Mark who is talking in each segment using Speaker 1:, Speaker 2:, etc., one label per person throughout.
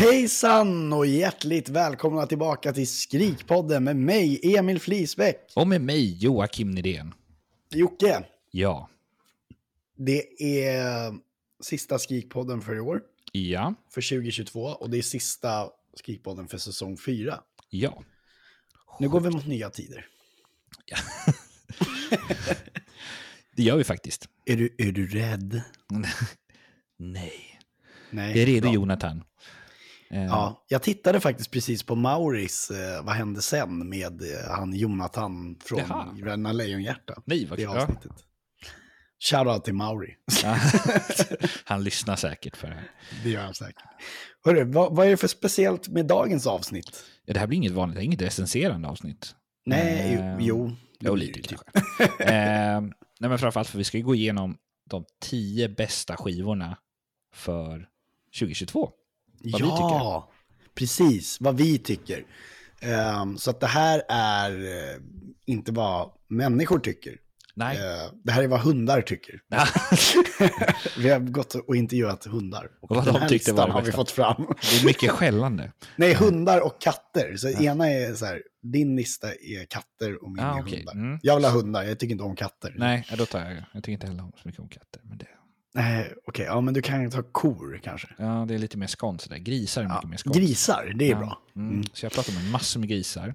Speaker 1: Hejsan och hjärtligt välkomna tillbaka till Skrikpodden med mig, Emil Flisbäck.
Speaker 2: Och med mig, Joakim Nydén.
Speaker 1: Jocke,
Speaker 2: Ja.
Speaker 1: det är sista Skrikpodden för i år,
Speaker 2: Ja.
Speaker 1: för 2022, och det är sista Skrikpodden för säsong 4.
Speaker 2: Ja.
Speaker 1: Nu går vi mot nya tider.
Speaker 2: Det gör vi faktiskt.
Speaker 1: Är du, är du rädd?
Speaker 2: Nej.
Speaker 1: Nej.
Speaker 2: Jag är redo. Jonathan. Eh,
Speaker 1: Ja, jag tittade faktiskt precis på Mauris eh, Vad hände sen med eh, han Jonathan från. Bröderna Lejonhjärta.
Speaker 2: Nej, vad
Speaker 1: Det
Speaker 2: kul.
Speaker 1: Avsnittet. Shoutout till Mauri.
Speaker 2: Ja. Han lyssnar säkert för det här.
Speaker 1: Det gör han säkert. Hörru, vad, vad är det för speciellt med dagens avsnitt?
Speaker 2: Ja, det här blir inget vanligt, det är inget recenserande avsnitt.
Speaker 1: Nej,
Speaker 2: Eh,
Speaker 1: jo. jo.
Speaker 2: lite
Speaker 1: typ.
Speaker 2: kanske. eh, nej, men framförallt för vi ska ju gå igenom de tio bästa skivorna för 2022. Vad vi
Speaker 1: ja, precis. Vad vi tycker. Ehm, så att det här är eh, inte vad människor tycker.
Speaker 2: Nej.
Speaker 1: Eh, det här är vad hundar tycker.
Speaker 2: Ja.
Speaker 1: vi har gått och intervjuat hundar. Och,
Speaker 2: Och
Speaker 1: den
Speaker 2: de
Speaker 1: här
Speaker 2: var
Speaker 1: listan
Speaker 2: det
Speaker 1: har vi fått fram.
Speaker 2: Det är mycket skällande.
Speaker 1: Nej, hundar och katter. Så ena är så här, din lista är katter och min
Speaker 2: Ah,
Speaker 1: är
Speaker 2: okej.
Speaker 1: hundar.
Speaker 2: Mm.
Speaker 1: Jag vill ha hundar, jag tycker inte om katter.
Speaker 2: Nej, ja, då tar jag Jag tycker inte heller om så mycket om katter. Men det,
Speaker 1: Nej, okej, ja men du kan ta kor kanske.
Speaker 2: ja, det är lite mer skåns där. Grisar är
Speaker 1: Ja,
Speaker 2: mycket mer skåns.
Speaker 1: grisar, det är
Speaker 2: Ja.
Speaker 1: bra.
Speaker 2: Mm.
Speaker 1: Mm.
Speaker 2: Så jag pratade med massor med grisar.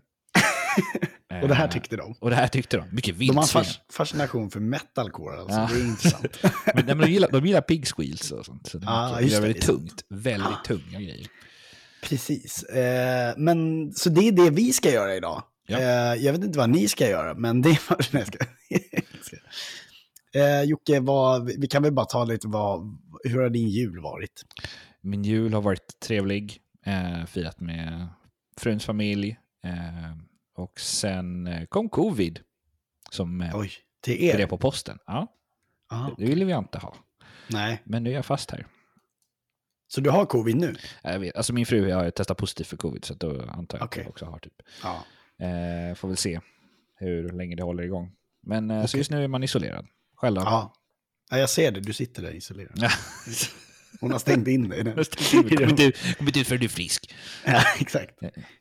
Speaker 1: Och det här
Speaker 2: Eh,
Speaker 1: tyckte de.
Speaker 2: Och det här tyckte de. Mycket
Speaker 1: De har en
Speaker 2: vildsvin.
Speaker 1: fas- fascination för metalcore, alltså.
Speaker 2: Ja.
Speaker 1: det är intressant.
Speaker 2: Men, nej, men de, gillar, de gillar pig squeals och sånt. Så det är
Speaker 1: Ja,
Speaker 2: mycket- det, väldigt
Speaker 1: det
Speaker 2: tungt. Väldigt tunga grejer.
Speaker 1: Precis. Eh, men, så det är det vi ska göra idag.
Speaker 2: Ja.
Speaker 1: Eh, jag vet inte vad ni ska göra, men det är nej, jag ska. Eh, Jocke, vad, vi kan väl bara ta lite vad, hur har din jul varit?
Speaker 2: Min jul har varit trevlig. Eh, firat med fruns familj. Eh, och sen eh, kom covid. Som eh,
Speaker 1: Oj, till er?
Speaker 2: drev på posten. Ja,
Speaker 1: Aha.
Speaker 2: det ville vi inte ha.
Speaker 1: Nej,
Speaker 2: Men nu är jag fast här.
Speaker 1: så du har covid nu?
Speaker 2: Jag vet, alltså min fru har testat positivt för covid, så då antar jag
Speaker 1: Okej.
Speaker 2: att jag också har typ.
Speaker 1: Ja.
Speaker 2: Eh, får väl se hur länge det håller igång. Men eh, så
Speaker 1: Okej.
Speaker 2: just nu är man isolerad. Själv
Speaker 1: ja. Ja, jag ser det, du sitter där isolerad.
Speaker 2: Ja.
Speaker 1: Hon har stängt in dig.
Speaker 2: Kommit ut, för att du är frisk.
Speaker 1: Ja, exakt.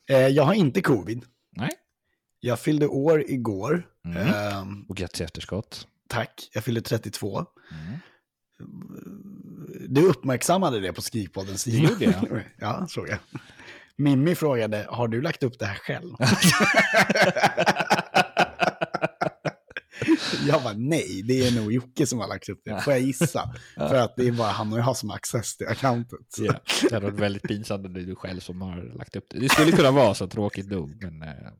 Speaker 1: Eh, jag har inte covid.
Speaker 2: Nej.
Speaker 1: Jag fyllde år igår.
Speaker 2: Mm.
Speaker 1: Ehm,
Speaker 2: Och grattis efterskott.
Speaker 1: tack, jag fyllde 32.
Speaker 2: Mm.
Speaker 1: Du uppmärksammade det på Skrikpoddens sida.
Speaker 2: Gjorde jag.
Speaker 1: ja, såg jag. Mimmi frågade, har du lagt upp det här själv? Jag bara, nej, det är nog Jocke som har lagt upp det. Får jag gissa? För att det är bara han och jag som har access till accountet.
Speaker 2: Ja. Det hade varit väldigt pinsamt om det är du själv som har lagt upp det. Det skulle kunna vara så tråkigt nog, men... Eh,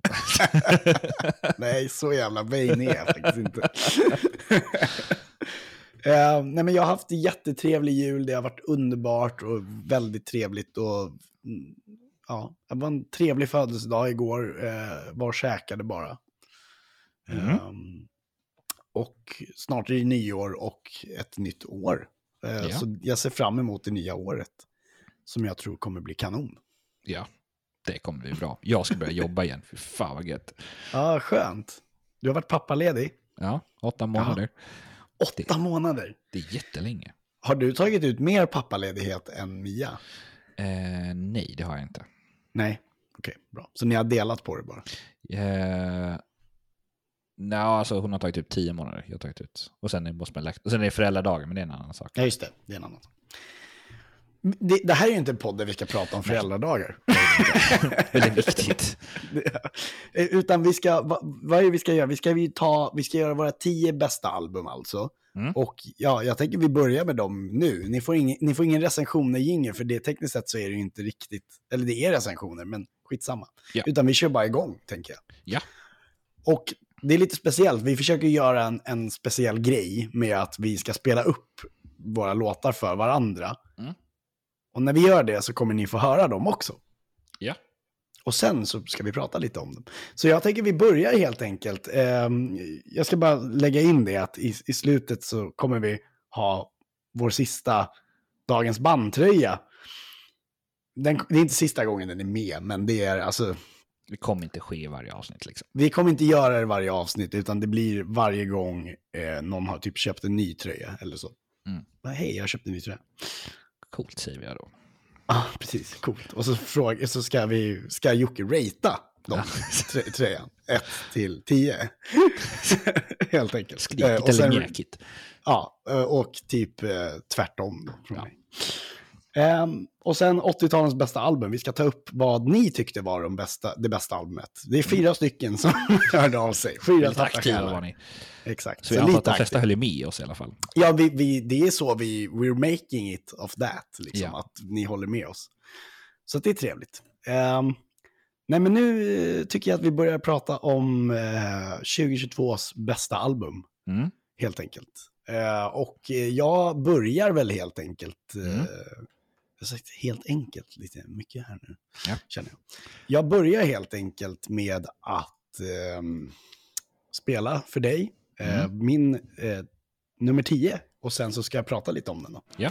Speaker 1: Nej, så jävla vain är jag faktiskt inte. Eh, nej, men jag har haft en jättetrevlig jul. Det har varit underbart och väldigt trevligt. Och, mm, ja, det var en trevlig födelsedag igår. Uh, var och käkade bara.
Speaker 2: Mm.
Speaker 1: Ehm, och snart är det nyår och ett nytt år. Eh,
Speaker 2: Ja.
Speaker 1: Så jag ser fram emot det nya året. Som jag tror kommer bli kanon.
Speaker 2: ja, det kommer bli bra. Jag ska börja jobba igen. Fy fan vad gött.
Speaker 1: Ja, skönt. Du har varit pappaledig.
Speaker 2: Ja, åtta månader.
Speaker 1: Åtta månader.
Speaker 2: Det är jättelänge.
Speaker 1: Har du tagit ut mer pappaledighet än Mia?
Speaker 2: Eh, nej, det har jag inte.
Speaker 1: Nej, okej, bra. Så ni har delat på det bara?
Speaker 2: Eh, nej, alltså hon har tagit ut tio månader. Jag har tagit ut. Och sen är, måste man och sen är det föräldradagar, men det är en annan sak.
Speaker 1: Ja, just det. Det är en annan sak. Det, det här är ju inte en podd där vi ska prata om föräldradagar.
Speaker 2: Väldigt viktigt.
Speaker 1: Utan vi ska, vad, vad är det vi ska göra? Vi ska, vi, ta, vi ska göra våra tio bästa album alltså.
Speaker 2: Mm.
Speaker 1: Och ja, jag tänker vi börjar med dem nu. Ni får ingen, ni får ingen recensioner jingel, för det tekniskt sett så är det ju inte riktigt, eller det är recensioner, men skitsamma.
Speaker 2: Ja.
Speaker 1: Utan vi kör bara igång, tänker jag.
Speaker 2: Ja.
Speaker 1: Och det är lite speciellt, vi försöker göra en, en speciell grej med att vi ska spela upp våra låtar för varandra.
Speaker 2: Mm.
Speaker 1: Och när vi gör det så kommer ni få höra dem också.
Speaker 2: Ja.
Speaker 1: Och sen så ska vi prata lite om dem. Så jag tänker vi börjar helt enkelt. Ehm, jag ska bara lägga in det att i, i slutet så kommer vi ha vår sista Dagens bandtröja. Den, det är inte sista gången den är med, men det är alltså...
Speaker 2: Det kommer inte ske i varje avsnitt liksom.
Speaker 1: Vi kommer inte göra det varje avsnitt, utan det blir varje gång eh, någon har typ köpt en ny tröja eller så.
Speaker 2: Mm.
Speaker 1: Hej, jag har köpt en ny tröja.
Speaker 2: Coolt säger vi då.
Speaker 1: Ja, ah, precis. Coolt. Och så, fråga, så ska, vi, ska Jocke ratea de trö, tröjan. 1 till 10. Helt enkelt. Eh,
Speaker 2: Skrikigt
Speaker 1: och
Speaker 2: eller mjäkigt.
Speaker 1: Ja, eh, och typ eh, tvärtom. Från mig. Ehm, och sen 80-talens bästa album. Vi ska ta upp vad ni tyckte var de bästa, det bästa albumet. Det är fyra stycken som hörde av sig. Fyra
Speaker 2: Lite aktiva var ni.
Speaker 1: Exakt.
Speaker 2: Så vi antar att de flesta höll med oss i alla fall.
Speaker 1: Ja, vi, vi, det är så vi, we're making it of that, liksom,
Speaker 2: Ja.
Speaker 1: att ni håller med oss. Så det är trevligt. Ehm, nej, men nu eh, tycker jag att vi börjar prata om uh, 2022s bästa album,
Speaker 2: Mm.
Speaker 1: helt enkelt. Eh, och eh, jag börjar väl helt enkelt, eh,
Speaker 2: Mm.
Speaker 1: Jag har sagt helt enkelt lite mycket här nu,
Speaker 2: Ja.
Speaker 1: känner jag. Jag börjar helt enkelt med att ehm, spela för dig, eh,
Speaker 2: Mm.
Speaker 1: min eh, nummer 10, och sen så ska jag prata lite om den då.
Speaker 2: Ja.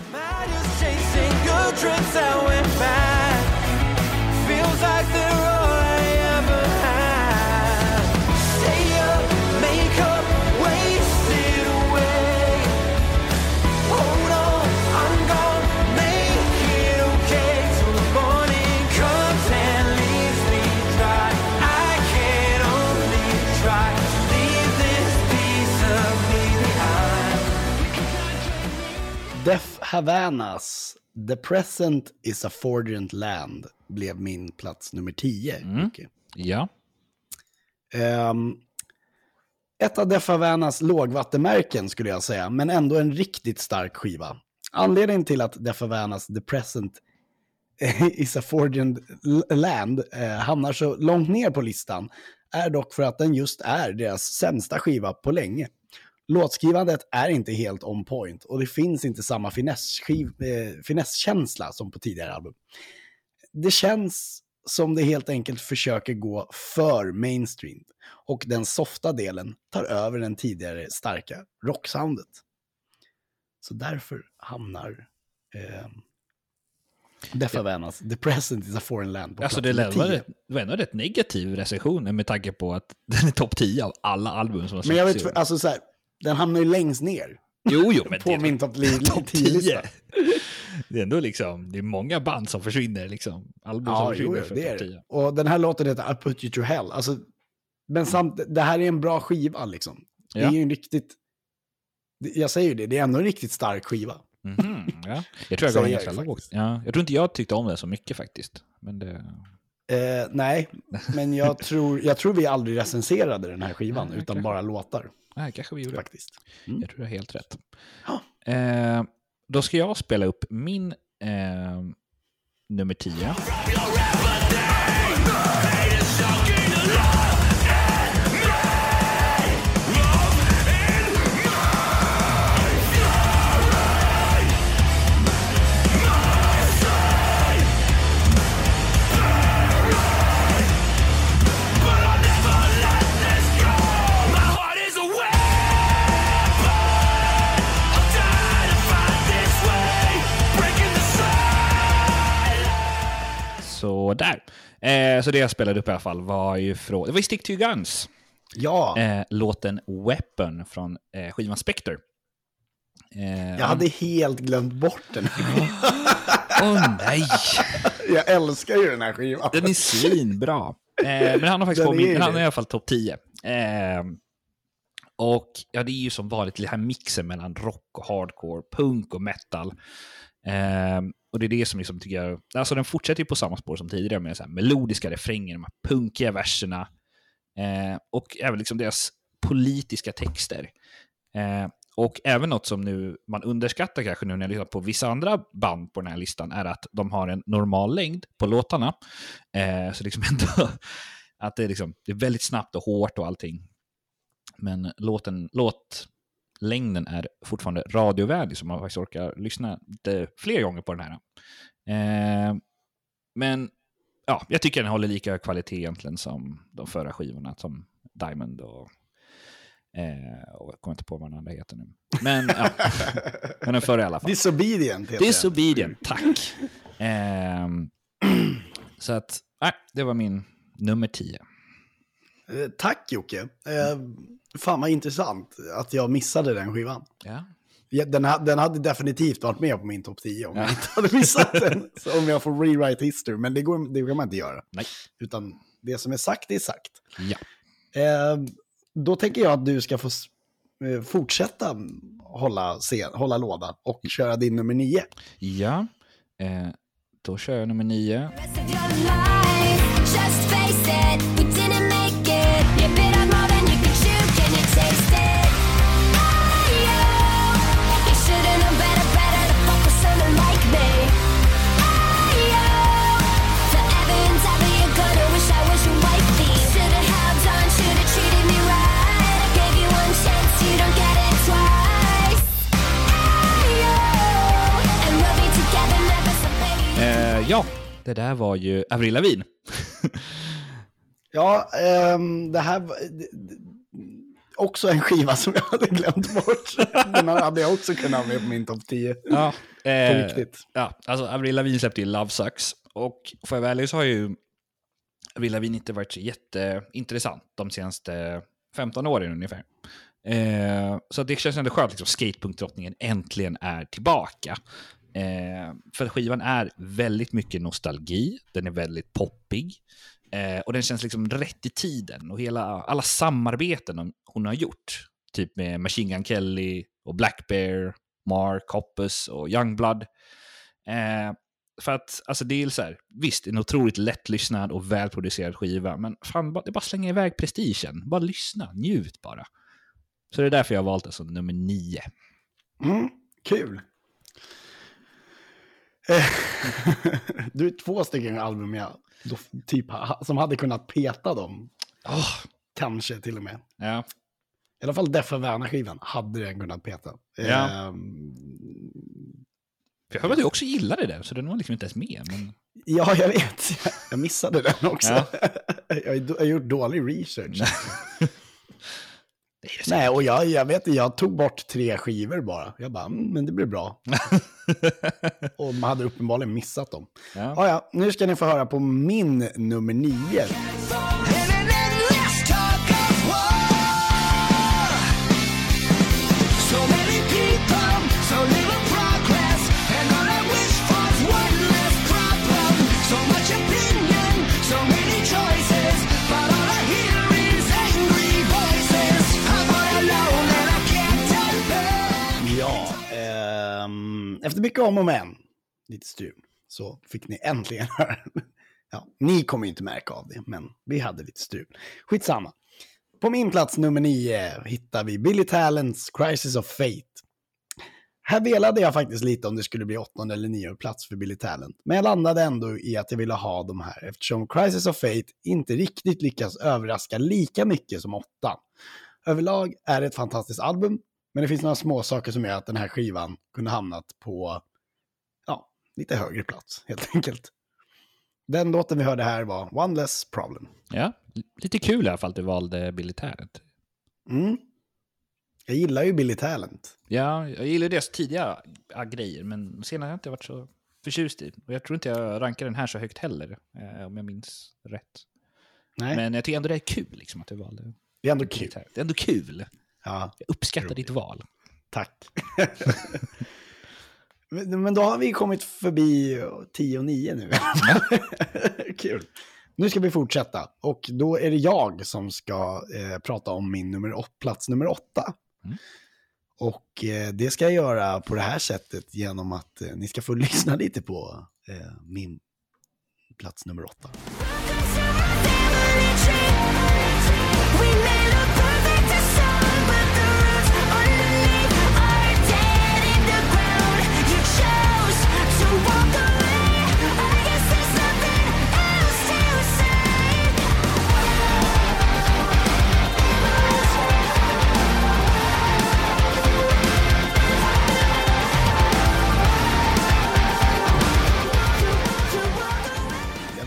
Speaker 1: Havanas, The Present is a Forgent Land, blev min plats nummer 10.
Speaker 2: Mm. Ja.
Speaker 1: Ehm, ett av Def Havanas lågvattenmärken skulle jag säga, men ändå en riktigt stark skiva. Anledningen till att Def Havanas The Present is a Forgent Land eh, hamnar så långt ner på listan är dock för att den just är deras sämsta skiva på länge. Låtskrivandet är inte helt on point och det finns inte samma eh, fineskänsla som på tidigare album. Det känns som det helt enkelt försöker gå för mainstream och den softa delen tar över den tidigare starka rocksoundet. Så därför hamnar eh, Def Havanas The Present is a Foreign Land på
Speaker 2: Alltså det var,
Speaker 1: 10.
Speaker 2: rätt- det var ändå rätt negativ recension med tanke på att den är topp 10 av alla album som har
Speaker 1: Men jag vet, alltså så här, den hamnar ju längst ner
Speaker 2: Jo, jo, men
Speaker 1: på
Speaker 2: det,
Speaker 1: min topp
Speaker 2: topp
Speaker 1: 10-lista.
Speaker 2: 10. Det är ändå liksom, det är många band som försvinner liksom. Album som
Speaker 1: Ja,
Speaker 2: försvinner
Speaker 1: jo,
Speaker 2: från
Speaker 1: det är det.
Speaker 2: 10.
Speaker 1: Och den här låten heter I put you to hell. Alltså, men samt, det här är en bra skiva liksom. Det är
Speaker 2: Ja.
Speaker 1: ju en riktigt, jag säger ju det, det är ändå en riktigt stark skiva.
Speaker 2: Mhm, ja. Jag tror jag gav den ganska. Ja, jag tror inte jag tyckte om den så mycket faktiskt. Men det...
Speaker 1: Eh, nej, men jag tror, jag tror vi aldrig recenserade den här skivan, utan bara låtar
Speaker 2: Nej, kanske vi gjorde.
Speaker 1: faktiskt. Mm.
Speaker 2: Jag tror du har helt rätt. Eh, då ska jag spela upp min eh, nummer 10. Så där. Eh, så det jag spelade upp i alla fall var ju från, det var ju Stick to Guns.
Speaker 1: Ja,
Speaker 2: Eh, låten Weapon från eh, skivan Spectre. Eh,
Speaker 1: jag hade helt glömt bort den.
Speaker 2: Åh nej!
Speaker 1: jag älskar ju den här skivan.
Speaker 2: Den är svinbra. Eh, men han har faktiskt på min, han är i alla fall topp 10. Eh, och ja, det är ju som vanligt den här mixen mellan rock och hardcore, punk och metal. Eh, och det är det som liksom tycker jag, alltså den fortsätter ju på samma spår som tidigare med så här melodiska refränger, de här punkiga verserna. Eh, och även liksom deras politiska texter. Eh, och även något som nu man underskattar kanske nu när jag lyssnar på vissa andra band på den här listan är att de har en normal längd på låtarna. Eh, så liksom ändå att det är, liksom, det är väldigt snabbt och hårt och allting. Men låten, låt, längden är fortfarande radiovärdig, så man faktiskt orkar lyssna lite fler gånger på den här. Eh, men ja, jag tycker den håller lika hög kvalitet egentligen som de förra skivorna, som Diamond och... Eh, och jag kommer inte på vad den andra heter nu. Men, ja, men den förra i alla fall.
Speaker 1: Disobedient heter
Speaker 2: Disobedient, tack. Ehm, så att, nej, det var min nummer 10.
Speaker 1: Eh, Tack Jocke. Eh, fan vad intressant att jag missade den skivan.
Speaker 2: Ja.
Speaker 1: Ja, Den, den hade definitivt varit med på min topp 10 om jag inte hade missat den. Så om jag får rewrite history, men det, går, det kan man inte göra.
Speaker 2: Nej.
Speaker 1: Utan det som är sagt är sagt.
Speaker 2: Ja.
Speaker 1: Eh, då tänker jag att du ska få fortsätta hålla, scen, hålla låda och köra din nummer 9.
Speaker 2: Ja, eh, då kör jag nummer 9. Ja, det där var ju Avril Lavigne.
Speaker 1: Ja, ehm, det här var också en skiva som jag hade glömt bort. Den hade jag också kunnat ha med på min topp 10.
Speaker 2: ja,
Speaker 1: På
Speaker 2: eh,
Speaker 1: riktigt.
Speaker 2: ja, alltså Avril Lavigne släppte ju Love Sucks. Och för att vara ärlig så har ju Avril Lavigne inte varit så jätteintressant de senaste 15 åren ungefär. Eh, så det känns ändå skönt liksom, skatepunktrottningen äntligen är tillbaka. Eh, för skivan är väldigt mycket nostalgi, den är väldigt poppig. Eh, och den känns liksom rätt i tiden. Och hela, alla samarbeten hon- har gjort, typ med Machine Gun Kelly och Black Bear, Mark Hoppus och Youngblood. Eh, för att, alltså det är så här, visst, en otroligt lättlyssnad och välproducerad skiva, men fan, det är bara att slänga iväg prestigen. Bara lyssna, njut bara. Så det är därför jag har valt alltså nummer nio.
Speaker 1: Mm, kul. Du är två stycken album jag då, typ, som hade kunnat peta dem.
Speaker 2: Åh,
Speaker 1: Kanske till och med.
Speaker 2: ja.
Speaker 1: I alla fall Deffa Werner-skivan hade den kunnat peta.
Speaker 2: Ja. För jag hörde att du också gillade den, så den var liksom inte ens med. Men...
Speaker 1: ja, jag vet. Jag missade den också.
Speaker 2: Ja.
Speaker 1: jag har gjort dålig research. Nej, och jag, jag vet jag tog bort tre skivor bara. Jag bara, mm, men det blir bra. och man hade uppenbarligen missat dem.
Speaker 2: Ja.
Speaker 1: Ja, ja, nu ska ni få höra på min nummer nio. Efter mycket om och men, lite strul, så fick ni äntligen höra. Ja, ni kommer ju inte märka av det, men vi hade lite strul. Skitsamma. På min plats nummer nio hittar vi Billy Talents Crisis of Fate. Här velade jag faktiskt lite om det skulle bli åttonde eller nionde plats för Billy Talent. Men jag landade ändå i att jag ville ha de här eftersom Crisis of Fate inte riktigt lyckas överraska lika mycket som åttan. Överlag är det ett fantastiskt album, men det finns några små saker som gör att den här skivan kunde hamnat på ja, lite högre plats helt enkelt. Den låten vi hörde här var One Less Problem.
Speaker 2: ja, lite kul i alla fall att du valde Billy Talent.
Speaker 1: Mm. Jag gillar ju Billy Talent.
Speaker 2: Ja, jag gillar deras tidiga ja, grejer, men senare har jag inte varit så förtjust i. Och jag tror inte jag rankar den här så högt heller, eh, om jag minns rätt.
Speaker 1: Nej,
Speaker 2: Men jag tycker ändå det är kul liksom, att du valde
Speaker 1: det är ändå kul.
Speaker 2: Det är ändå kul.
Speaker 1: Ja,
Speaker 2: Jag uppskattar ditt val.
Speaker 1: tack. men men då har vi kommit förbi 10 och 9 nu. kul. Nu ska vi fortsätta. Och då är det jag som ska eh, prata om min nummer plats nummer åtta.
Speaker 2: Mm.
Speaker 1: Och eh, det ska jag göra på det här sättet genom att eh, ni ska få lyssna lite på eh, min plats nummer åtta.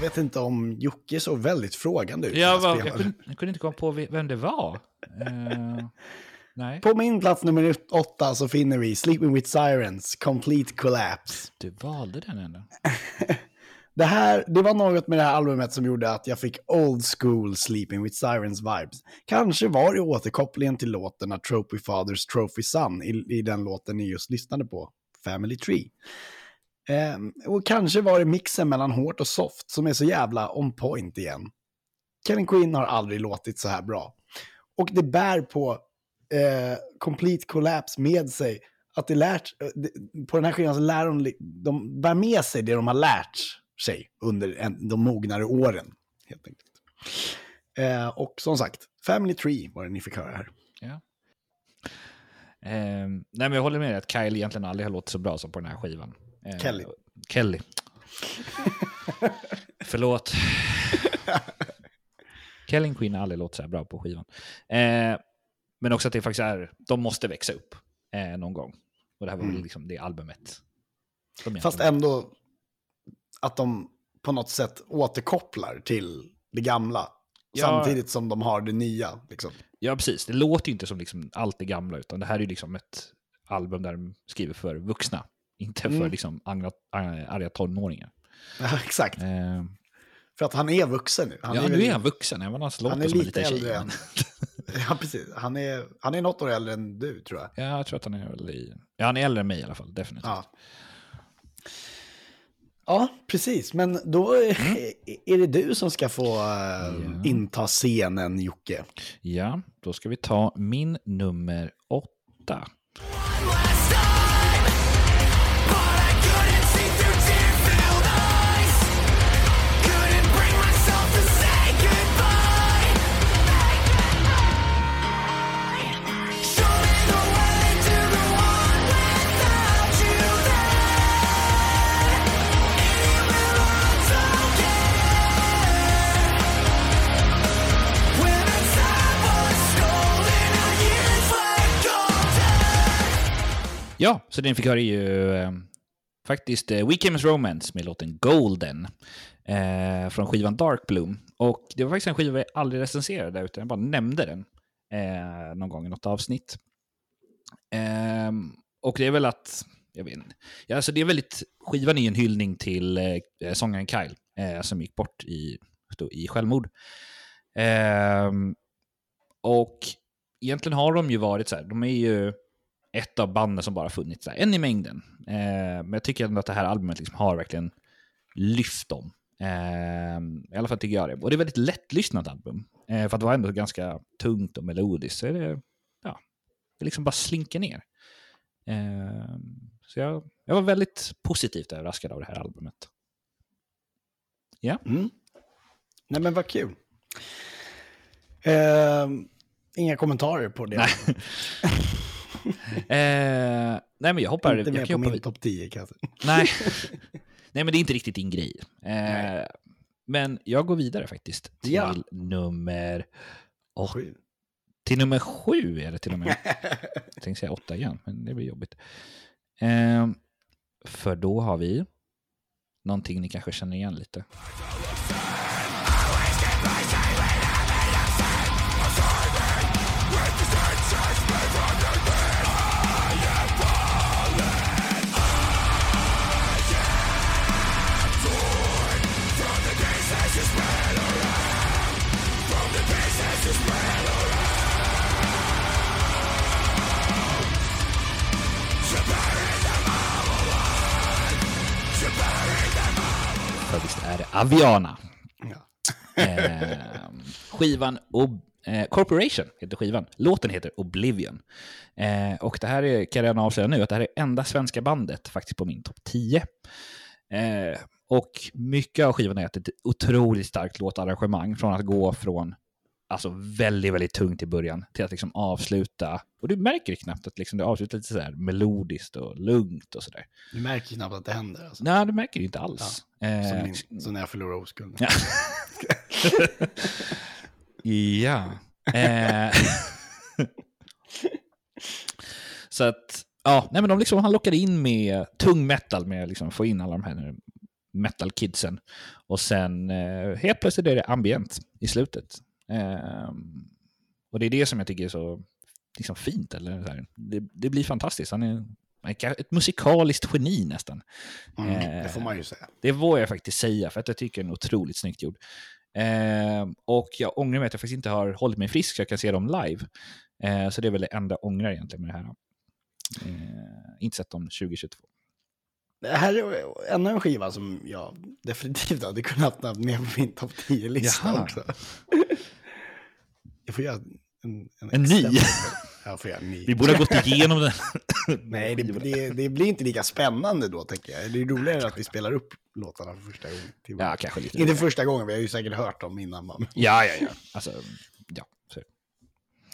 Speaker 1: Vet inte om Jocke såg väldigt frågande ut.
Speaker 2: Jag, var, jag, kunde, jag kunde inte komma på ve- vem det var. Eh, nej,
Speaker 1: På min plats nummer åtta så finner vi Sleeping with Sirens, Complete Collapse.
Speaker 2: du valde den ändå.
Speaker 1: Det, här, det var något med det här albumet som gjorde att jag fick old school Sleeping with Sirens vibes. Kanske var det återkopplingen till låten Trophy Fathers Trophy Son i, i den låten ni just lyssnade på, Family Tree. Eh, och kanske var det mixen mellan hårt och soft som är så jävla on point igen. Kevin Quinn har aldrig låtit så här bra. Och det bär på eh, Complete Collapse med sig. Att det lärt, eh, på den här skivan så lär de, de bär med sig det de har lärt sig under en, de mognare åren. Helt enkelt. Eh, och som sagt, Family Tree var det ni fick höra här.
Speaker 2: Ja. Eh, nej, men jag håller med dig att Kyle egentligen aldrig har låtit så bra som på den här skivan. Eh,
Speaker 1: Kelly.
Speaker 2: Kelly. Förlåt. Kelly Queen har aldrig låtit så här bra på skivan. Eh, men också att det faktiskt är, de måste växa upp eh, någon gång. Och det här var väl liksom det albumet. de
Speaker 1: Fast ändå att de på något sätt återkopplar till det gamla.
Speaker 2: Ja.
Speaker 1: Samtidigt som de har det nya. Liksom.
Speaker 2: Ja, precis. Det låter ju inte som liksom allt det gamla, utan det här är ju liksom ett album där de skriver för vuxna. Inte för
Speaker 1: Mm.
Speaker 2: liksom arga, arga tonåringar.
Speaker 1: Ja, exakt.
Speaker 2: Eh,
Speaker 1: För att han är vuxen nu. Han
Speaker 2: ja,
Speaker 1: är
Speaker 2: nu är han vuxen, även om han låter
Speaker 1: Han är
Speaker 2: som en
Speaker 1: lite
Speaker 2: liten
Speaker 1: äldre än... ja, precis. Han är, han är något år äldre än du, tror jag.
Speaker 2: Ja, jag tror att han är väl i... Ja, han är äldre än mig i alla fall, definitivt.
Speaker 1: Ja. Ja, precis. Men då är,
Speaker 2: Mm.
Speaker 1: är det du som ska få eh, inta scenen, Jocke.
Speaker 2: Ja, då ska vi ta min nummer åtta. Ja, så den fick höra är ju eh, faktiskt eh, We Came As Romance med låten Golden eh, från skivan Dark Bloom. Och det var faktiskt en skiva jag aldrig recenserade, utan jag bara nämnde den eh, någon gång i något avsnitt. Ehm, och det är väl att, jag vet inte, ja, alltså det är väldigt, skivan är ju en hyllning till eh, sångaren Kyle, eh, som gick bort i, då, i självmord. Ehm, och egentligen har de ju varit så här, de är ju ett av banden som bara funnits där, en i mängden. Eh, men jag tycker ändå att det här albumet liksom har verkligen lyft dem. Eh, I alla fall tycker jag det. Och det är ett väldigt lättlyssnat album. Eh, för att det var ändå ganska tungt och melodiskt. Så är det, ja, det liksom bara slinker ner. Eh, så jag, jag var väldigt positivt överraskad av det här albumet. Ja,
Speaker 1: Mm. Nej, men vad kul. Eh, inga kommentarer på det.
Speaker 2: Eh, nej men jag hoppar,
Speaker 1: Inte med på min topp 10 kanske.
Speaker 2: Nej. Nej, men det är inte riktigt din grej. Eh, men jag går vidare faktiskt till
Speaker 1: Ja.
Speaker 2: nummer... åt-
Speaker 1: Sju.
Speaker 2: till nummer sju är det till och med. jag tänkte säga åtta igen, men det blir jobbigt. Eh, för då har vi någonting ni kanske känner igen lite. Visst är det Aviana.
Speaker 1: Ja.
Speaker 2: Eh, skivan Ob- eh, Corporation heter skivan. Låten heter Oblivion. Eh, och det här är, kan jag redan avslöja nu, att det här är enda svenska bandet faktiskt på min topp 10. Eh, och mycket av skivan är att det är ett otroligt starkt låtarrangemang från att gå från alltså väldigt, väldigt tungt i början till att liksom avsluta. Och du märker det knappt att liksom det avslutar lite så här melodiskt och lugnt och sådär.
Speaker 1: Du märker knappt att det händer. Alltså.
Speaker 2: Nej, du märker inte alls.
Speaker 1: Som,
Speaker 2: Eh,
Speaker 1: min, som när jag förlorar oskulden.
Speaker 2: Ja. ja. Eh. Så att, ja, nej men de liksom, han lockade in med tung metal med liksom få in alla de här metal-kidsen. Och sen eh, helt plötsligt är det ambient i slutet. Eh, och det är det som jag tycker är så liksom, fint. Eller så här. Det, det blir fantastiskt. Han är ett musikaliskt geni nästan.
Speaker 1: Mm, det får man ju säga.
Speaker 2: Det vågar jag faktiskt säga, för att jag tycker den är otroligt snyggt gjord. Eh, och jag ångrar mig att jag faktiskt inte har hållit mig frisk så jag kan se dem live. Eh, så det är väl det enda jag ångrar egentligen med det här. Eh, inte sett dem 2022.
Speaker 1: Det här är ännu en skiva som jag definitivt hade kunnat ha med på min topp 10-lista
Speaker 2: Jaha.
Speaker 1: också. Jag får göra en,
Speaker 2: En ny?
Speaker 1: exempel. Jag får göra en ny.
Speaker 2: Vi borde ha gått igenom den.
Speaker 1: Nej, det, det, det blir inte lika spännande då, tänker jag. Det är roligare att vi spelar upp låtarna för första gången. Till
Speaker 2: Ja, kanske lite.
Speaker 1: Inte första gången, vi har ju säkert hört dem innan. Man.
Speaker 2: Ja, ja, ja. Alltså, ja. Så.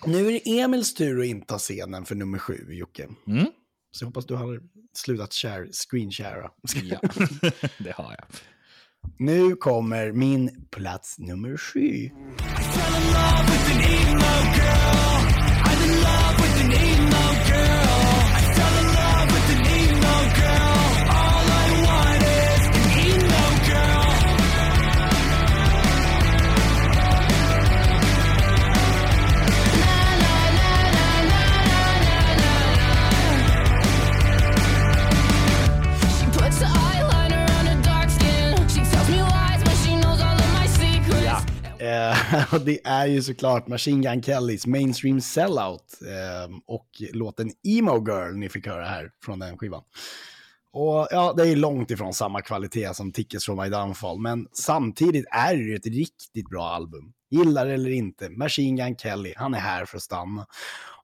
Speaker 1: Nu är det Emils tur att inta scenen för nummer sju, Jocke.
Speaker 2: Mm.
Speaker 1: Så jag hoppas du har slutat share, screenshara.
Speaker 2: Ja, det har jag.
Speaker 1: Nu kommer min plats nummer sju.
Speaker 3: fell in love with an emo
Speaker 1: girl. Och det är ju såklart Machine Gun Kellys Mainstream Sellout eh, och låten Emo Girl ni fick höra här från den skivan. Och ja, det är långt ifrån samma kvalitet som Tickets from My Downfall, men samtidigt är det ju ett riktigt bra album. Gillar det eller inte, Machine Gun Kelly, han är här för att stanna.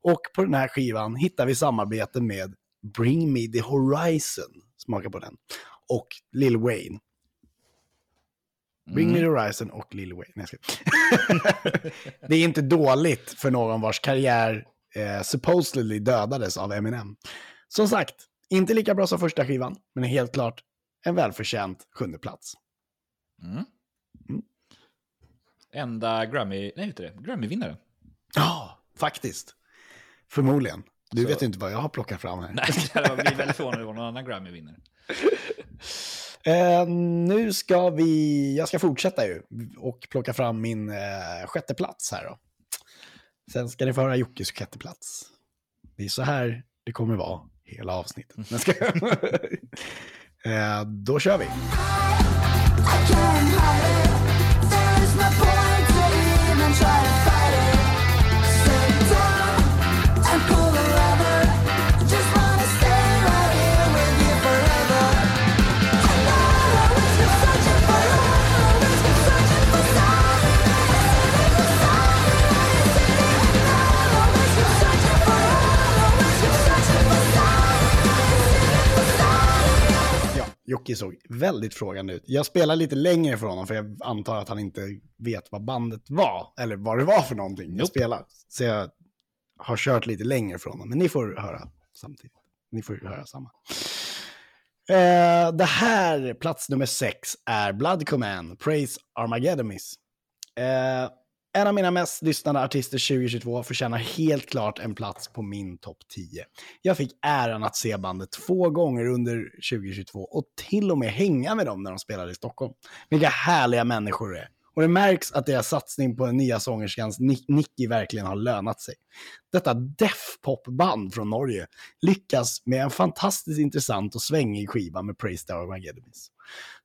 Speaker 1: Och på den här skivan hittar vi samarbete med Bring Me The Horizon, smaka på den, och Lil Wayne. Bring Me The Horizon och Lil Wayne. Nej, det är inte dåligt för någon vars karriär eh, supposedly dödades av Eminem. Som sagt, inte lika bra som första skivan, men helt klart en välförtjänt sjunde plats.
Speaker 2: Enda Grammy, nej, inte det, Grammy-vinnare.
Speaker 1: Ja, faktiskt. Förmodligen. Du
Speaker 2: Så-
Speaker 1: vet inte vad jag har plockat fram här.
Speaker 2: Nej, jag blir väldigt förvånad om det någon annan Grammy-vinnare.
Speaker 1: Eh, nu ska vi, jag ska fortsätta ju och plocka fram min eh, sjätte plats här då. Sen ska ni få höra Jockes sjätte plats. Det är så här det kommer vara hela avsnittet. Men ska... eh, då kör vi. Jocke såg väldigt frågande ut. Jag spelar lite längre för honom för jag antar att han inte vet vad bandet var. Eller vad det var för någonting jag spelade. Så jag har kört lite längre för honom. Men ni får höra samtidigt. Ni får höra samma. Eh, det här, plats nummer sex, är Blood Command, Praise Armageddonis. Eh, en av mina mest lyssnade artister 2022 förtjänar helt klart en plats på min topp 10. Jag fick äran att se bandet två gånger under 2022 och till och med hänga med dem när de spelade i Stockholm. Vilka härliga människor det är. Och det märks att deras satsning på den nya sångerskans Ni- Nicky verkligen har lönat sig. Detta death-pop-band från Norge lyckas med en fantastiskt intressant och svängig skiva med Praise the Armageddons.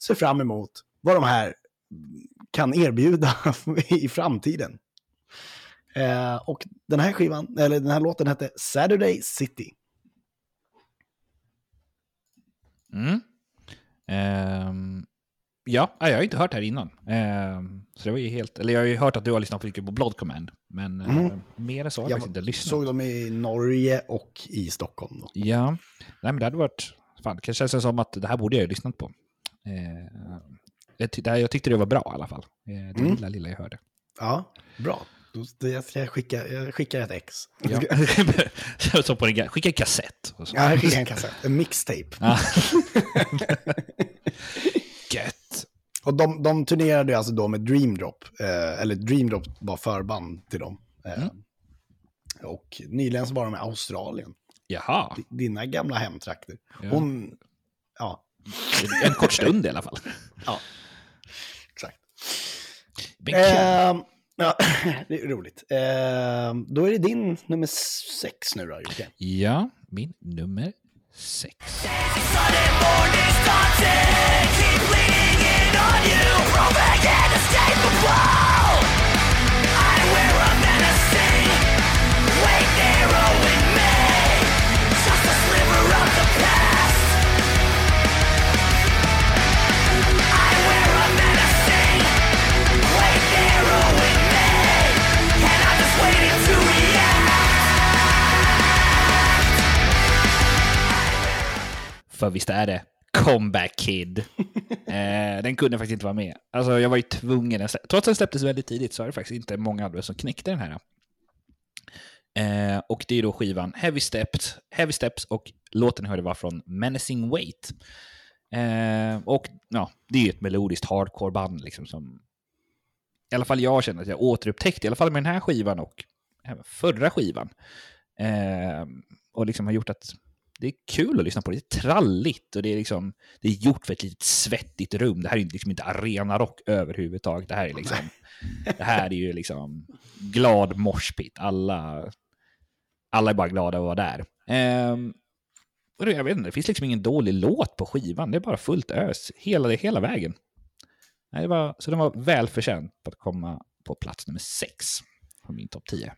Speaker 1: Ser fram emot vad de här kan erbjuda i framtiden. Eh, och den här skivan, eller den här låten hette Saturday City.
Speaker 2: Mm. Ehm, ja, jag har inte hört det här innan. Ehm, så det var ju helt, eller jag har ju hört att du har lyssnat på mycket på Blood Command. Men
Speaker 1: Mm.
Speaker 2: eh, mer än så har jag
Speaker 1: Jag
Speaker 2: inte lyssnat.
Speaker 1: såg dem i Norge och i Stockholm. Då.
Speaker 2: Ja, nej men det hade varit, fan, det känns som att det här borde jag ha lyssnat på. Eh, jag, ty- jag tyckte det var bra i alla fall. Eh, det
Speaker 1: Mm.
Speaker 2: lilla, lilla jag hörde.
Speaker 1: Ja, bra. Då, jag, ska skicka, jag skickar ett ex.
Speaker 2: Ja. så på en, skicka en kassett. Och så.
Speaker 1: Ja, jag skickar en kassett. En mixtape.
Speaker 2: Ja. Gött.
Speaker 1: Och de, de turnerade alltså då med Dream Drop. Eh, eller Dream Drop var förband till dem. Eh,
Speaker 2: Mm.
Speaker 1: Och nyligen så var de i Australien.
Speaker 2: Jaha.
Speaker 1: Dina gamla hemtrakter.
Speaker 2: Ja.
Speaker 1: Hon, ja,
Speaker 2: En kort stund i alla fall.
Speaker 1: Exakt. Ehm, ja, det är roligt. Ehm, då är det din nummer sex nu då, Jocke.
Speaker 2: Ja, min nummer sex. För visst är det Comeback Kid. eh, den kunde faktiskt inte vara med. Alltså jag var ju tvungen. Trots att den släpptes väldigt tidigt så är det faktiskt inte många andra som knäckte den här. Eh, och det är då skivan Heavy Steps, Heavy Steps och låten hörde var från Menacing Weight. Eh, och ja, det är ju ett melodiskt hardcore-band liksom som i alla fall jag känner att jag återupptäckte, i alla fall med den här skivan och även förra skivan. Eh, och liksom har gjort att det är kul att lyssna på. Det är tralligt och det är, liksom, det är gjort för ett litet svettigt rum. Det här är liksom inte arenarock överhuvudtaget. Det här är liksom, det här är ju liksom glad morspit. Alla, alla är bara glada att vara där. Ehm, och jag vet inte, det finns liksom ingen dålig låt på skivan. Det är bara fullt ös hela, hela vägen. Nej, det var, så den var välförtjänt på att komma på plats nummer sex på min topp 10.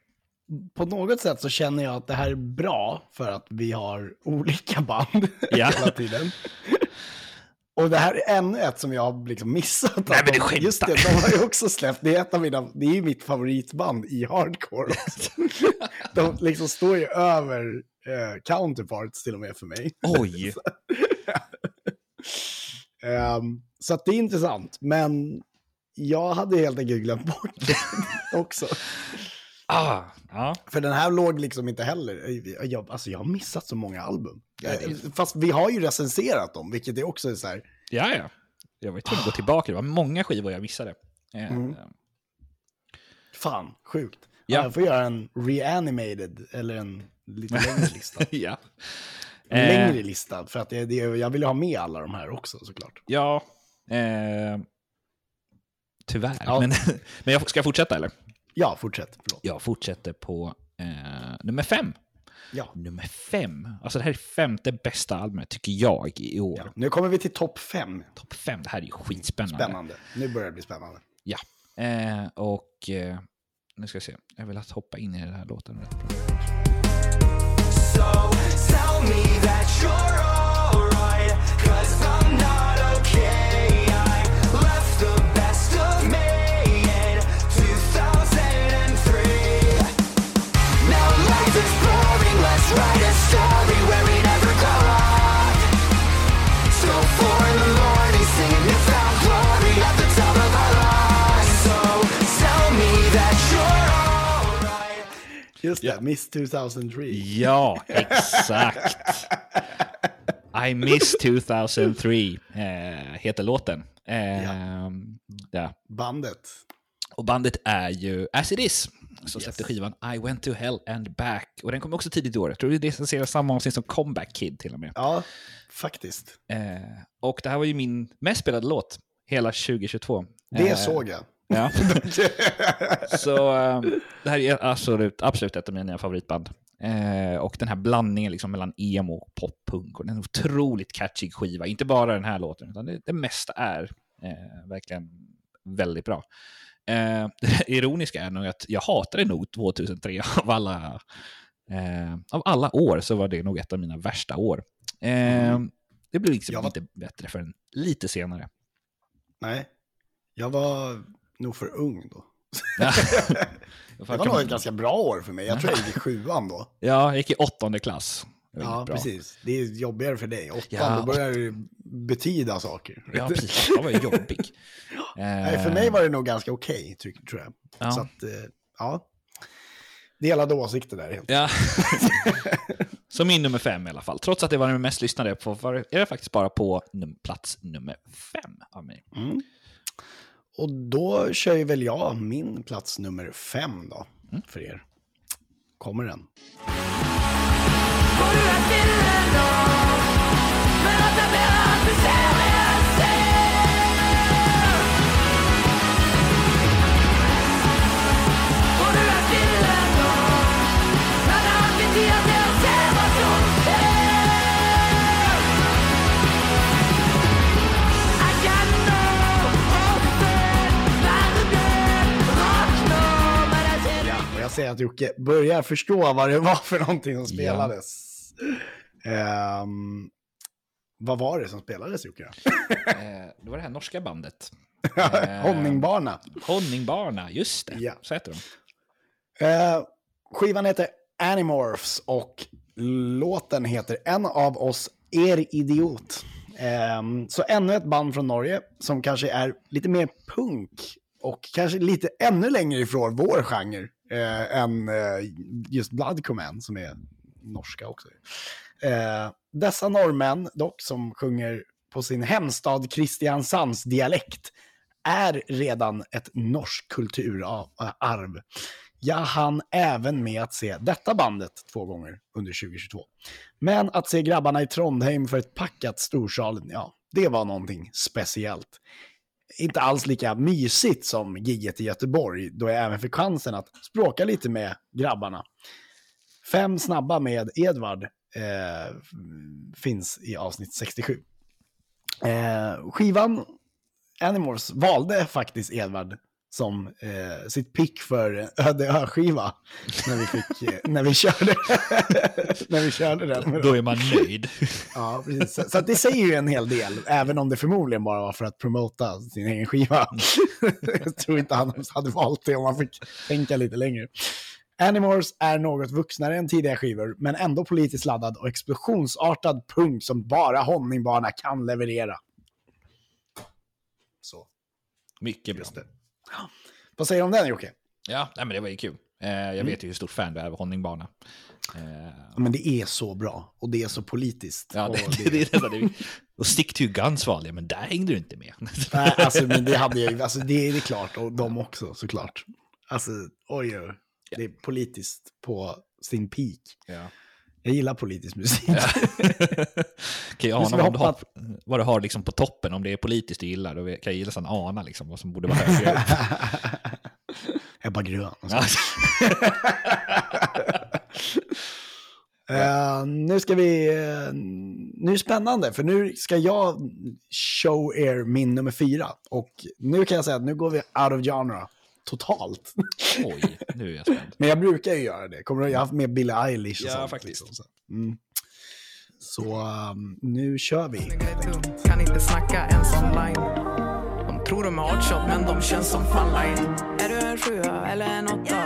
Speaker 1: På något sätt så känner jag att det här är bra för att vi har olika band
Speaker 2: Ja.
Speaker 1: hela tiden. Och det här är ännu ett som jag har liksom missat.
Speaker 2: Nej, men du
Speaker 1: de-
Speaker 2: skämtar.
Speaker 1: Just det, de har ju också släppt. Det är ett av mina, det är ju mitt favoritband i hardcore också. De liksom står ju över eh, counterparts till och med för mig.
Speaker 2: Oj!
Speaker 1: Ehm, så att det är intressant, men jag hade helt enkelt glömt bort det också.
Speaker 2: Ah, ja.
Speaker 1: För den här låg liksom inte heller, jag, alltså jag har missat så många album. Fast vi har ju recenserat dem, vilket är också så här,
Speaker 2: ja, ja. Jag var tvungen att gå tillbaka. Det var många skivor jag missade. Eh,
Speaker 1: Mm. Fan, sjukt. Ja. Jag får göra en reanimated, eller en lite längre lista.
Speaker 2: ja.
Speaker 1: En
Speaker 2: Eh,
Speaker 1: längre lista, för att det, det, jag vill ju ha med alla de här också såklart.
Speaker 2: Ja. Eh, tyvärr.
Speaker 1: Ja.
Speaker 2: Men, men jag, ska jag fortsätta eller?
Speaker 1: Ja, fortsätt. Förlåt.
Speaker 2: Jag fortsätter på eh, nummer fem.
Speaker 1: Ja.
Speaker 2: Nummer fem. Alltså det här är femte bästa albumet tycker jag i år.
Speaker 1: Ja. Nu kommer vi till topp fem.
Speaker 2: Topp fem, det här är ju skitspännande.
Speaker 1: Spännande. Nu börjar det bli spännande.
Speaker 2: Ja. Eh, och eh, nu ska jag se. Jag vill att hoppa in i den här låten rätt bra.
Speaker 4: So tell me that you're
Speaker 1: Just det, Miss 2003.
Speaker 2: Ja, exakt. I miss 2003 eh, heter låten. Eh, ja.
Speaker 1: Bandet.
Speaker 2: Och bandet är ju As It Is, som
Speaker 1: Yes.
Speaker 2: släppte skivan I Went To Hell and Back. Och den kom också tidigt i år. Jag tror det recenseras samma avsnitt som Comeback Kid till och med.
Speaker 1: Ja, faktiskt.
Speaker 2: Eh, och det här var ju min mest spelade låt hela 2022.
Speaker 1: Det
Speaker 2: Eh,
Speaker 1: såg jag.
Speaker 2: Ja. Så eh, det här är absolut, absolut ett av mina favoritband. Eh, och den här blandningen liksom mellan emo och poppunk och den otroligt catchy skiva. Inte bara den här låten, utan det, det mesta är eh, verkligen väldigt bra. Eh, det ironiska är nog att jag hatade nog 2003 av alla, eh, av alla år så var det nog ett av mina värsta år. Eh, det blev liksom
Speaker 1: var-
Speaker 2: inte bättre förrän lite senare.
Speaker 1: Nej, jag var nog för ung då. Det var nog ett ganska bra år för mig. Jag tror jag gick i sjuan då.
Speaker 2: Ja, jag gick i åttonde klass.
Speaker 1: Ja,
Speaker 2: bra.
Speaker 1: precis. Det är jobbigare för dig. Åttan,
Speaker 2: Ja,
Speaker 1: då börjar det betyda saker.
Speaker 2: Ja, precis. Jag var jobbig.
Speaker 1: Nej, för mig var det nog ganska okej, tror tror jag.
Speaker 2: Ja.
Speaker 1: Så att, eh, ja. Delade åsikter där helt.
Speaker 2: Ja. Så min nummer fem i alla fall. Trots att det var den mest lyssnade på, var är det faktiskt bara på num- plats nummer fem av mig.
Speaker 1: Mm. Och då kör ju väl jag min plats nummer fem då,
Speaker 2: Mm.
Speaker 1: för er. Kommer den?
Speaker 4: Får du till Men att blir allt
Speaker 1: Ja, ser att Jocke börjar förstå vad det var för någonting som spelades. Ehm, vad var det som spelades Jocke?
Speaker 2: Eh, det var det här norska bandet. Eh,
Speaker 1: Honningbana.
Speaker 2: Honningbarna, just det.
Speaker 1: Ja.
Speaker 2: Så heter de.
Speaker 1: Eh, skivan heter Animorphs och låten heter En av oss er idiot. Ehm, så ännu ett band från Norge som kanske är lite mer punk och kanske lite ännu längre ifrån vår genre eh, än eh, just Blood Command som är norska också. Eh, dessa norrmän dock som sjunger på sin hemstad Kristiansands dialekt är redan ett norskt kulturarv. Jag hann även med att se detta bandet två gånger under 2022. Men att se grabbarna i Trondheim för ett packat storsalen, ja, det var någonting speciellt. Inte alls lika mysigt som gigget i Göteborg, då jag även fick chansen att språka lite med grabbarna. Fem snabba med Edvard eh, finns i avsnitt 67. Eh, skivan Animals valde faktiskt Edvard som eh, sitt pick för Öde ö-skiva när vi, fick, eh, när vi körde när vi körde den.
Speaker 2: Då är man nöjd.
Speaker 1: Ja, precis. Så, så det säger ju en hel del, även om det förmodligen bara var för att promota sin egen skiva. Jag tror inte han hade valt det om man fick tänka lite längre. Animals är något vuxnare än tidigare skivor, men ändå politiskt laddad och explosionsartad punk som bara Honningbana kan leverera. Så,
Speaker 2: Mycket bra.
Speaker 1: Vad säger du om den Jocke?
Speaker 2: Ja, nej, men det var ju kul. Eh, jag
Speaker 1: Mm.
Speaker 2: vet ju hur stort fan du är av Honningbana. Eh,
Speaker 1: Men det är så bra och det är så politiskt.
Speaker 2: ja, det, det, det, det, det, och Stick to Guns valde jag, men där hängde du inte med.
Speaker 1: Nej, alltså, men det hade jag alltså det är det är klart, och de också såklart. Alltså, oj, oj, det är politiskt på sin peak.
Speaker 2: Ja.
Speaker 1: Jag gillar politisk musik.
Speaker 2: kan jag ana vad du har, vad du har liksom på toppen, om det är politiskt du gillar, då kan jag gilla nästan ana liksom vad som borde vara högre upp.
Speaker 1: Ebba Grön.
Speaker 2: Ja.
Speaker 1: Eh, nu ska vi, eh, nu är det spännande, för nu ska jag show er min nummer fyra. Och nu kan jag säga att nu går vi out of genre totalt.
Speaker 2: Oj, nu är jag spänd.
Speaker 1: Men jag brukar ju göra det. Kommer du, jag har haft med Billie Eilish och
Speaker 2: Ja,
Speaker 1: sånt.
Speaker 2: faktiskt.
Speaker 1: liksom, så. Mm. Så um, nu kör vi.
Speaker 5: Kan inte snacka ens online De tror de är hotshot men de känns som funline Är du en sjua eller en åtta?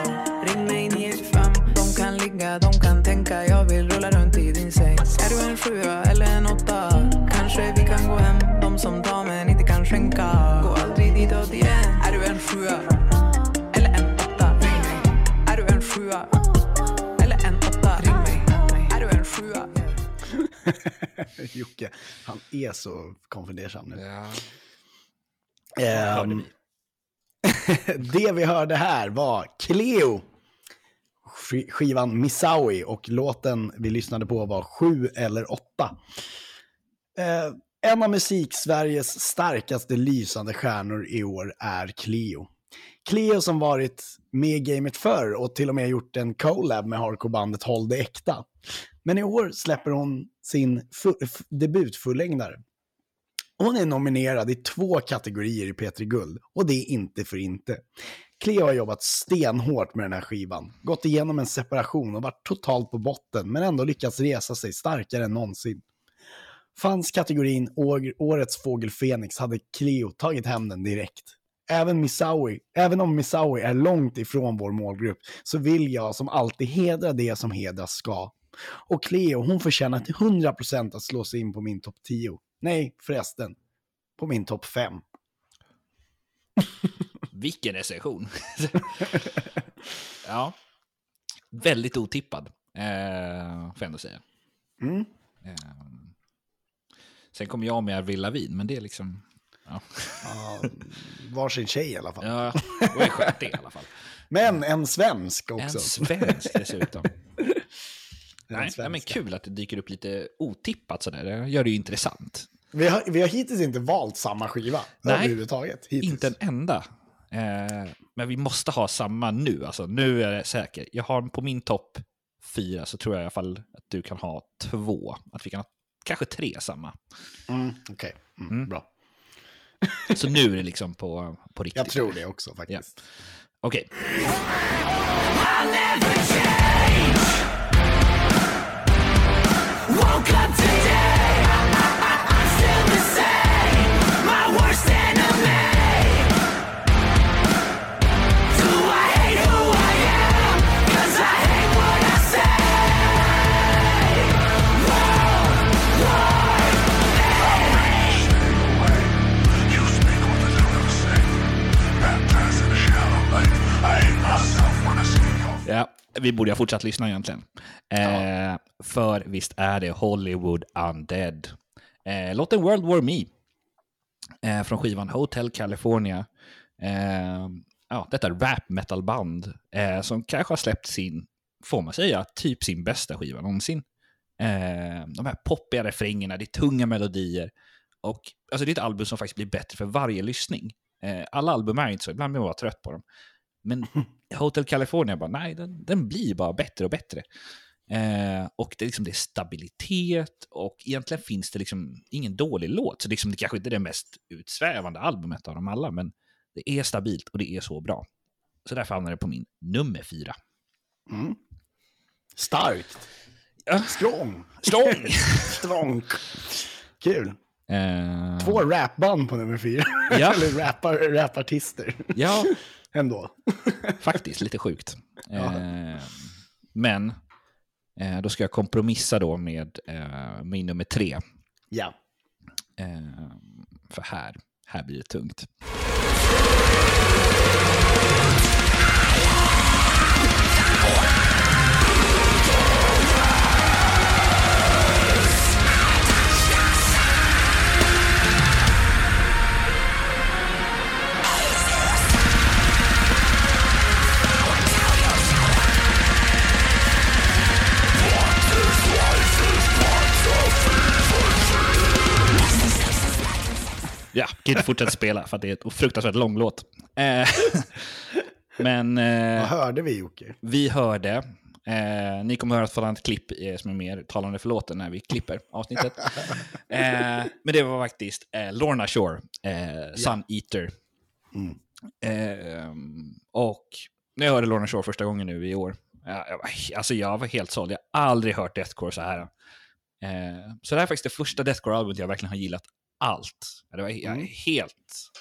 Speaker 5: Ring mig 925 De kan ligga, de kan tänka Jag vill rulla runt i din säng Är du en sjua eller en åtta? Kanske vi kan gå hem De som tar
Speaker 1: Jocke, han är så konfundersam nu.
Speaker 2: Ja.
Speaker 1: Ehm, det vi hörde här var Cleo, sk- skivan Missaui och låten vi lyssnade på var Sju eller åtta. Eh, en av musik-Sveriges starkaste lysande stjärnor i år är Cleo. Cleo som varit med i gamet förr och till och med gjort en collab med hardcorebandet Håll det äkta. Men i år släpper hon sin debutfullängdare. Hon är nominerad i två kategorier i P3 Guld och det är inte för inte. Cleo har jobbat stenhårt med den här skivan, gått igenom en separation och varit totalt på botten men ändå lyckats resa sig starkare än någonsin. Fanns kategorin Årets Fågel Fenix hade Cleo tagit hem den direkt. Även, Missouri, även om Missouri är långt ifrån vår målgrupp så vill jag som alltid hedra det som hedras ska. Och Cleo, hon förtjänar till 100% att slå sig in på min topp 10. Nej, förresten. På min topp 5.
Speaker 2: Vilken recension! ja. Väldigt otippad, eh, får jag ändå säga.
Speaker 1: Mm.
Speaker 2: Eh, sen kom jag med Avril Lavigne, men det är liksom... Ja,
Speaker 1: Ja, varsin tjej i alla fall.
Speaker 2: ja det var skönt det i alla fall.
Speaker 1: Men en svensk också.
Speaker 2: En svensk dessutom. Nej, nej, men kul att det dyker upp lite otippat sådär. Det gör det ju intressant.
Speaker 1: Vi har, vi har hittills inte valt samma skiva
Speaker 2: Nej,
Speaker 1: överhuvudtaget. Hittills.
Speaker 2: Inte en enda. Eh, men vi måste ha samma nu. Alltså, nu är det säker. Jag har på min topp fyra så tror jag i alla fall att du kan ha två. Att vi kan ha kanske tre samma.
Speaker 1: Mm, Okej, mm, bra.
Speaker 2: Så nu är det liksom på, på riktigt.
Speaker 1: Jag tror det också faktiskt.
Speaker 2: Okej. woke up today Ja, vi borde ha fortsatt lyssna egentligen. Eh, För visst är det Hollywood Undead. Eh, låten World War Me. Eh, från skivan Hotel California. Eh, ja, detta rap metal-band eh, som kanske har släppt sin, får man säga, typ sin bästa skiva någonsin. Eh, de här poppiga refrängerna, det är tunga melodier. Och alltså, det är ett album som faktiskt blir bättre för varje lyssning. Eh, alla album är inte så, ibland blir man bara trött på dem. Men Hotel California, bara, nej, den, den blir bara bättre och bättre. Eh, och det är, liksom, det är stabilitet och egentligen finns det liksom ingen dålig låt. Så liksom, det kanske inte är det mest utsvävande albumet av dem alla, men det är stabilt och det är så bra. Så därför hamnar det på min nummer fyra.
Speaker 1: Starkt.
Speaker 2: Ja.
Speaker 1: Strong.
Speaker 2: Strong!
Speaker 1: Strong. Kul.
Speaker 2: Eh,
Speaker 1: Två rapband på nummer fyra.
Speaker 2: Ja.
Speaker 1: Eller rapar, rapartister.
Speaker 2: Ja,
Speaker 1: Ändå.
Speaker 2: faktiskt lite sjukt. Eh, men eh, då ska jag kompromissa då med eh, min nummer tre.
Speaker 1: Ja.
Speaker 2: För här, här blir det tungt. Ja, kan inte fortsätta spela för att det är ett fruktansvärt lång låt. Eh, men eh,
Speaker 1: Vad hörde vi Jocke?
Speaker 2: vi hörde, eh, ni kommer höra ett sådant klipp eh, som är mer talande för låten när vi klipper avsnittet. eh, men det var faktiskt eh, Lorna Shore, eh, Sun Eater. Eh, och när jag hörde Lorna Shore första gången nu i år, ja, jag, var, alltså jag var helt såld. Jag har aldrig hört deathcore så här. Så det här är faktiskt det första deathcore-albumet jag verkligen har gillat allt. Det var är helt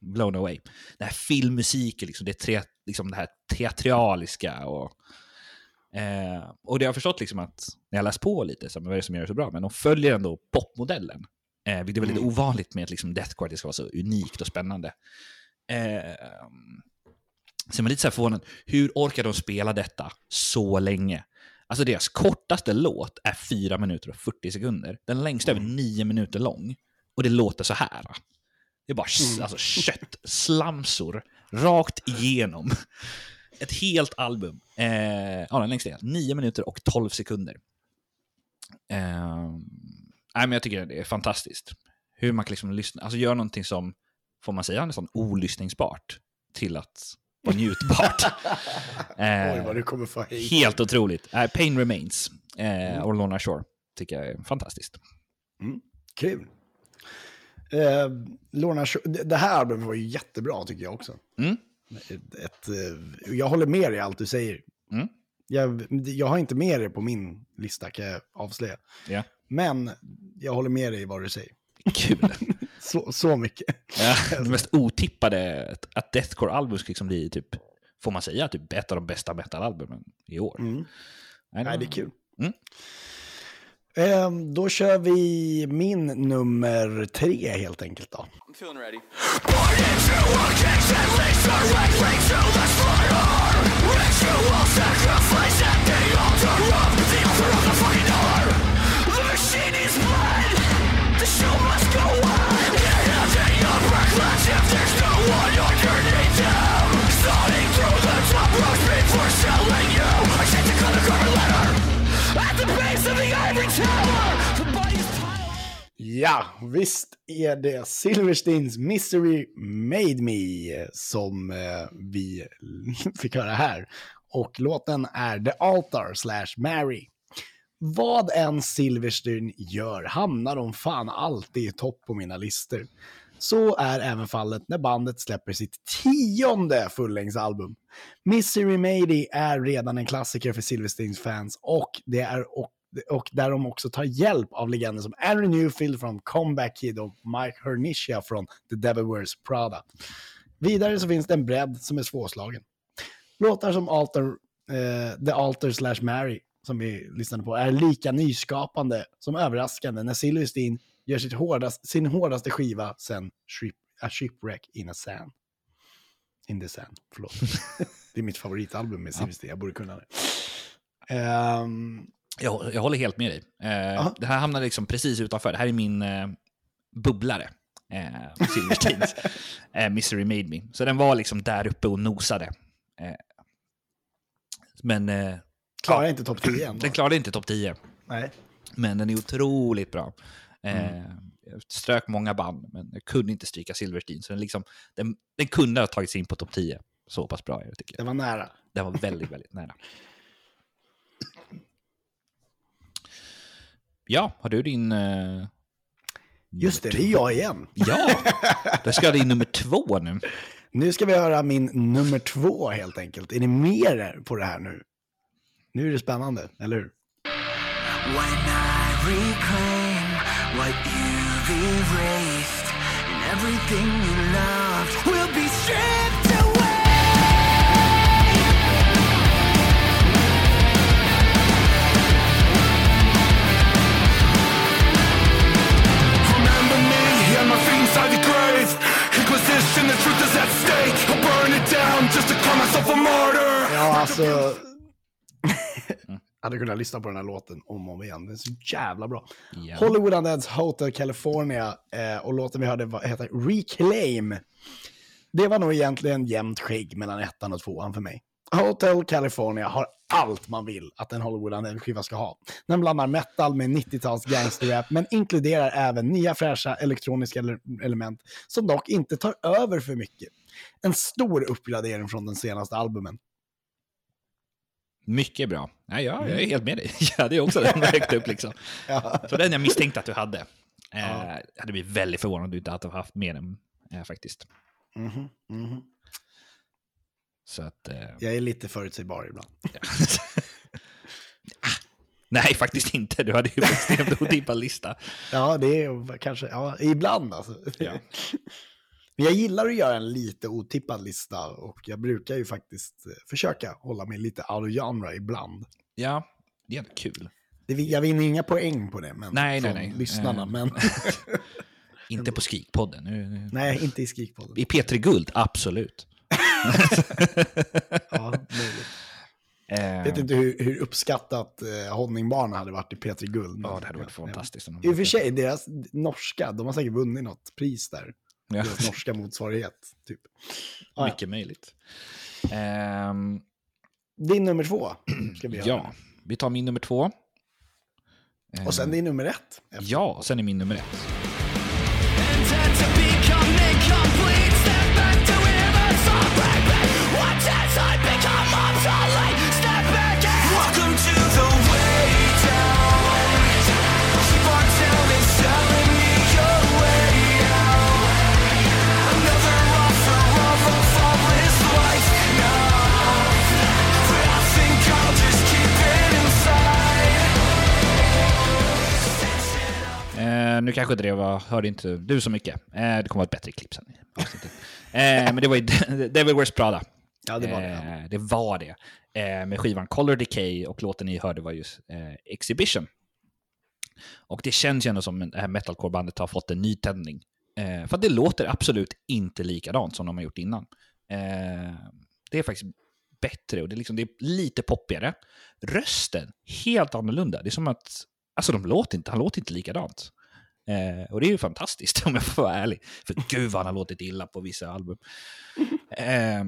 Speaker 2: blown away. Den här filmmusiken, liksom, det, tre, liksom det här teatraliska och Eh, och det har jag förstått liksom att, när jag läst på lite, så, men vad är det som gör det så bra? Men de följer ändå popmodellen. Eh, vilket är väldigt ovanligt med att liksom deathcore, det ska vara så unikt och spännande. Eh, så är man lite så här förvånad, hur orkar de spela detta så länge? Alltså deras kortaste låt är 4 minuter och 40 sekunder. Den längsta är över 9 minuter lång. Och det låter så här. Det är bara alltså, kött, slamsor, rakt igenom. Ett helt album. Eh, ja, den längsta är 9 minuter och 12 sekunder. Eh, nej, men jag tycker det är fantastiskt. Hur man kan liksom lyssna, alltså göra någonting som, får man säga, nästan olyssningsbart till att vara njutbart. Eh,
Speaker 1: Oj, vad du kommer få.
Speaker 2: Helt otroligt. Eh, Pain Remains eh, och Lorna Shore tycker jag är fantastiskt.
Speaker 1: Kul. Eh, Lorna, det- här albumet var ju jättebra tycker jag också.
Speaker 2: Mm.
Speaker 1: Ett, ett, eh, jag håller med dig i allt du säger.
Speaker 2: Mm.
Speaker 1: Jag, jag har inte med det på min lista kan jag avslöja.
Speaker 2: Ja.
Speaker 1: Men jag håller med dig i vad du säger.
Speaker 2: Kul.
Speaker 1: Så, så mycket.
Speaker 2: ja, det mest otippade, att- Deathcore-album ska liksom bli typ, får man säga, typ ett av de bästa metal-albumen i år.
Speaker 1: Mm.
Speaker 2: Nej,
Speaker 1: det är kul.
Speaker 2: Mm.
Speaker 1: Ehm, då kör vi min nummer tre helt enkelt då.
Speaker 4: I'm feeling ready. The show must go on.
Speaker 1: Ja, visst är det Silversteins Mystery Made Me som eh, vi fick höra här. Och låten är The Altar slash Mary. Vad än Silverstein gör hamnar de fan alltid i topp på mina listor. Så är även fallet när bandet släpper sitt tionde fullängdsalbum. Misery Mady är redan en klassiker för Silversteins fans och det är också och där de också tar hjälp av legender som Andrew Newfield från Comeback Kid och Mike Hernicia från The Devil Wears Prada. Vidare så finns det en bredd som är svårslagen. Låtar som Alter, eh, The Alter slash Mary som vi lyssnade på är lika nyskapande som överraskande när Silverstein gör sitt hårdast, sin hårdaste skiva sen Ship, A Shipwreck in a Sand. In the Sand, förlåt. det är mitt favoritalbum med Silverstein, jag borde kunna det. Ehm,
Speaker 2: Jag, jag håller helt med dig. Eh, det här hamnar liksom precis utanför. Det här är min eh, bubblare. Eh, Silversteins. eh, Misery Made Me. Så den var liksom där uppe och nosade. Eh, men eh,
Speaker 1: klarar inte topp 10 ändå.
Speaker 2: den klarade inte topp 10.
Speaker 1: Nej.
Speaker 2: Men den är otroligt bra. Eh,
Speaker 1: Mm.
Speaker 2: Jag strök många band, men jag kunde inte stryka Silverstein. Så den, liksom, den, den kunde ha tagit sig in på topp 10. Så pass bra är det, tycker jag.
Speaker 1: var nära.
Speaker 2: Den var väldigt, väldigt nära. Ja, har du din... Eh,
Speaker 1: Just det, det är jag igen.
Speaker 2: Ja, då ska jag din nummer två nu.
Speaker 1: Nu ska vi höra min nummer två helt enkelt. Är ni med på det här nu? Nu är det spännande, eller hur?
Speaker 4: When I reclaim what you've erased, and everything you loved will be stripped
Speaker 1: Ja, alltså... hade kunnat lyssna på den här låten om och om igen. Den är så jävla bra.
Speaker 2: Ja.
Speaker 1: Hollywood Undeads Hotel California eh, och låten vi hörde var- heter Reclaim. Det var nog egentligen jämnt skägg mellan ettan och tvåan för mig. Hotel California har allt man vill att en Hollywood Undead-skiva ska ha. Den blandar metal med 90-tals gangsterrap, men inkluderar även nya fräscha elektroniska ele- element som dock inte tar över för mycket. En stor uppgradering från den senaste albumen.
Speaker 2: Mycket bra. Ja, ja, jag är helt med dig. Jag hade också den högt upp. Liksom.
Speaker 1: Ja.
Speaker 2: Så den jag misstänkte att du hade. Eh, Jag hade blivit väldigt förvånad om du inte hade haft med den eh, faktiskt.
Speaker 1: Mhm, mhm.
Speaker 2: Så att, eh,
Speaker 1: Jag är lite förutsägbar ibland.
Speaker 2: nej, faktiskt inte. Du hade ju extremt otippad lista.
Speaker 1: Ja, det är kanske, ja, ibland alltså.
Speaker 2: Ja.
Speaker 1: Men jag gillar att göra en lite otippad lista och jag brukar ju faktiskt eh, försöka hålla mig lite out of genre ibland.
Speaker 2: Ja, det är kul.
Speaker 1: Det, jag vinner inga poäng på det, men
Speaker 2: Nej, nej,
Speaker 1: från
Speaker 2: nej.
Speaker 1: lyssnarna.
Speaker 2: Eh.
Speaker 1: Men
Speaker 2: Inte på Skrikpodden. Nu, nu.
Speaker 1: nej, inte i Skrikpodden.
Speaker 2: I P3 Guld, absolut.
Speaker 1: Ja, möjligt.
Speaker 2: Eh,
Speaker 1: Vet inte hur, hur uppskattat eh, Honningbana hade varit i P3 Guld.
Speaker 2: Ja, det hade varit fantastiskt.
Speaker 1: I och för sig, deras norska, de har säkert vunnit något pris där.
Speaker 2: Ja.
Speaker 1: Deras norska motsvarighet, typ. Ja, ja.
Speaker 2: Mycket möjligt. Ehm,
Speaker 1: Din nummer två ska vi göra.
Speaker 2: ja, vi tar min nummer två.
Speaker 1: Och sen din nummer ett.
Speaker 2: Ja, och sen är min nummer ett. Nu kanske inte det var, hörde inte du så mycket. Eh, det kommer vara ett bättre klipp sen. Eh, men det var ju Devil Wears Prada.
Speaker 1: Ja, det var det.
Speaker 2: Eh, det var det. Med skivan Color Decay och låten ni hörde var just Exhibition. Och det känns ju ändå som det här metalcore-bandet har fått en nytändning. Eh, för att det låter absolut inte likadant som de har gjort innan. Eh, det är faktiskt bättre och det är, liksom, det är lite poppigare. Rösten, helt annorlunda. Det är som att, alltså de låter inte, han låter inte likadant. Eh, och det är ju fantastiskt om jag får vara ärlig. För gud vad han har låtit illa på vissa album. Eh,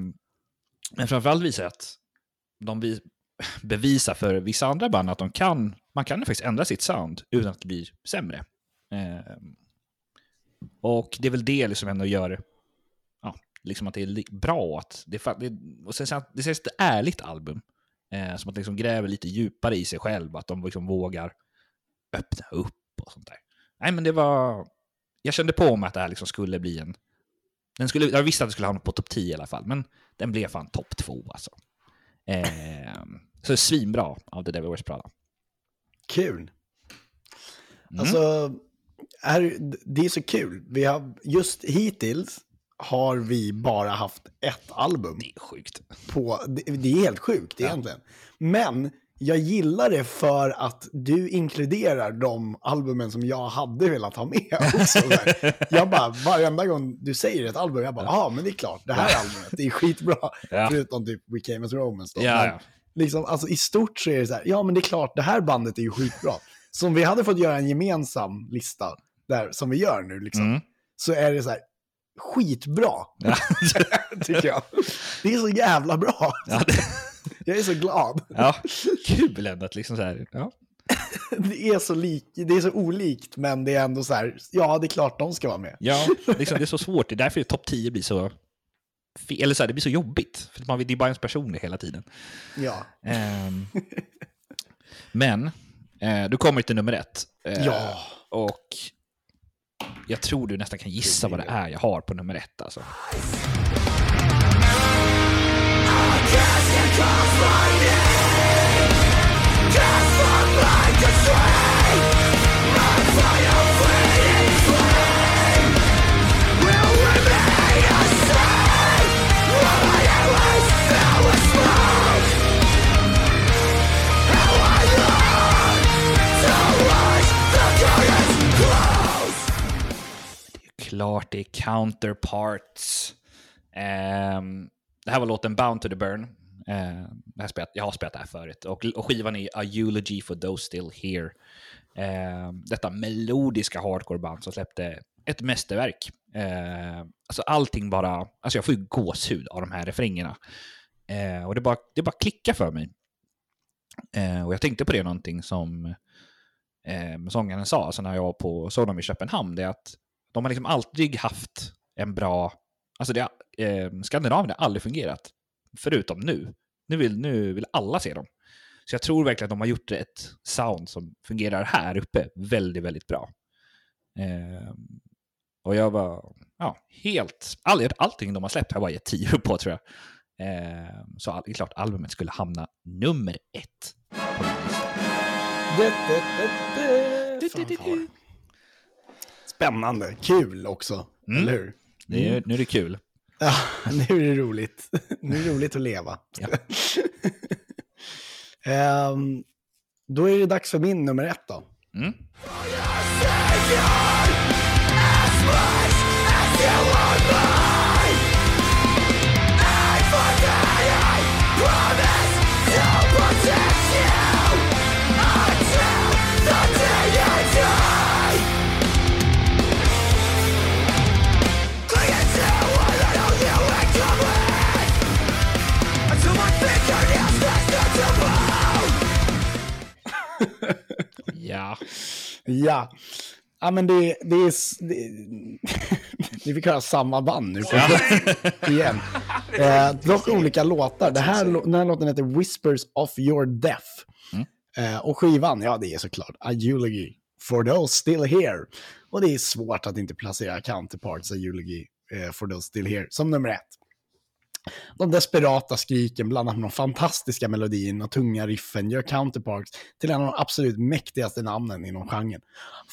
Speaker 2: men framförallt visar det att de bevisar för vissa andra band att de kan, man kan faktiskt ändra sitt sound utan att det blir sämre. Eh, och det är väl det liksom ändå gör ja, liksom att det är bra. Att det, och sen, det känns ett ärligt album. Eh, som att det liksom gräver lite djupare i sig själv. Att de liksom vågar öppna upp och sånt där. Nej, men det var... Jag kände på mig att det här liksom skulle bli en... Den skulle, jag visste att det skulle hamna på topp 10 i alla fall, men den blev fan topp 2 alltså. Eh, så svinbra av The Devil Wears Prada.
Speaker 1: Kul.
Speaker 2: Mm.
Speaker 1: Alltså, är, det är så kul. Vi har, just hittills har vi bara haft ett album.
Speaker 2: Det är sjukt.
Speaker 1: På, det, det är helt sjukt egentligen. Men jag gillar det för att du inkluderar de albumen som jag hade velat ha med också. Jag bara, varenda gång du säger ett album, jag bara, ja, men det är klart, det här albumet, det är skitbra.
Speaker 2: Ja.
Speaker 1: Förutom typ We Came As Romans. Då.
Speaker 2: Ja, ja.
Speaker 1: Liksom, alltså, I stort så är det så här, ja men det är klart, det här bandet är ju skitbra. Så om vi hade fått göra en gemensam lista, där, som vi gör nu, liksom,
Speaker 2: Mm.
Speaker 1: så är det så här, skitbra,
Speaker 2: Ja.
Speaker 1: tycker jag. Det är så jävla bra.
Speaker 2: Ja, det,
Speaker 1: Jag är så glad.
Speaker 2: ja, kul ändå att liksom så här, ja.
Speaker 1: Det är så, lik, det är så olikt, men det är ändå så här, ja det är klart de ska vara med.
Speaker 2: Ja, liksom, det är så svårt. Det är därför topp 10 blir så... Eller så här, det blir så jobbigt. För man det är bara ens personlig hela tiden.
Speaker 1: Ja,
Speaker 2: Ehm, men, eh, du kommer till nummer ett. Eh,
Speaker 1: Ja.
Speaker 2: Och jag tror du nästan kan gissa vad det är jag har på nummer ett. Alltså. Klart det är Counterparts. Ehm, det här var låten Bound to the Burn. Eh, det här spelat, jag har spelat det här förut. Och, och skivan är A Eulogy for Those Still Here. Eh, detta melodiska hardcore-band som släppte ett mästerverk. Eh, alltså allting bara... Alltså jag får ju gåshud av de här refrängerna. Eh, och det bara, det bara klickar för mig. Eh, och jag tänkte på det någonting som eh, sångaren sa, alltså när jag var på Sodom i Köpenhamn, det är att de har liksom aldrig haft en bra... Alltså det, eh, Skandinavien har aldrig fungerat, förutom nu. Nu vill, nu vill alla se dem. Så jag tror verkligen att de har gjort ett sound som fungerar här uppe väldigt, väldigt bra. Eh, och jag var ja, helt... All, allting de har släppt har jag bara gett tio på tror jag. Eh, så all, det är klart albumet skulle hamna nummer ett på min lista.
Speaker 1: Det, det, det, det. Fanfar. Spännande, kul också,
Speaker 2: Mm.
Speaker 1: eller hur?
Speaker 2: Det är, Nu är det kul.
Speaker 1: Ja, nu är det roligt. Nu är det roligt att leva.
Speaker 2: Ja.
Speaker 1: Ehm, då är det dags för min nummer ett då.
Speaker 2: Mm. Ja.
Speaker 1: Ja, ja men det, det är... Det, ni fick höra samma band nu på igen. Eh, dock olika låtar. Det här, den här låten heter Whispers of your death. Eh, och skivan, ja det är såklart A Eulogy for those still here. Och det är svårt att inte placera Counterparts A Eulogy eh, for those still here som nummer ett. De desperata skriken blandat med de fantastiska melodierna och tunga riffen gör Counterparts till en av de absolut mäktigaste namnen inom genren.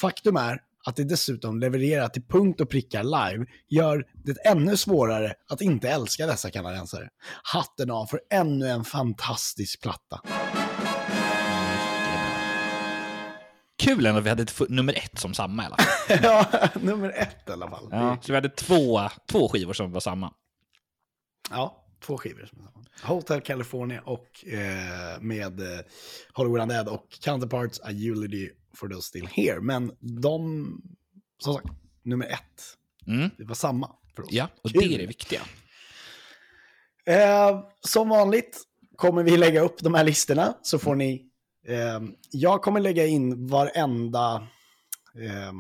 Speaker 1: Faktum är att det dessutom levererar till punkt och prickar live gör det ännu svårare att inte älska dessa kanadensare. Hatten av för ännu en fantastisk platta.
Speaker 2: Kul ändå att vi hade ett, nummer ett som samma i alla fall.
Speaker 1: ja, nummer ett i alla fall.
Speaker 2: Ja, så vi hade två, två skivor som var samma.
Speaker 1: Ja, två skivor. Hotel California och eh, med eh, Hollywood Undead och Counterparts A Eulogy for those still here. Men de, som sagt, nummer ett.
Speaker 2: Mm.
Speaker 1: Det var samma för oss.
Speaker 2: Ja, och
Speaker 1: Kul.
Speaker 2: det är det viktiga.
Speaker 1: Eh, som vanligt kommer vi lägga upp de här listorna så får ni... Eh, jag kommer lägga in varenda... Eh,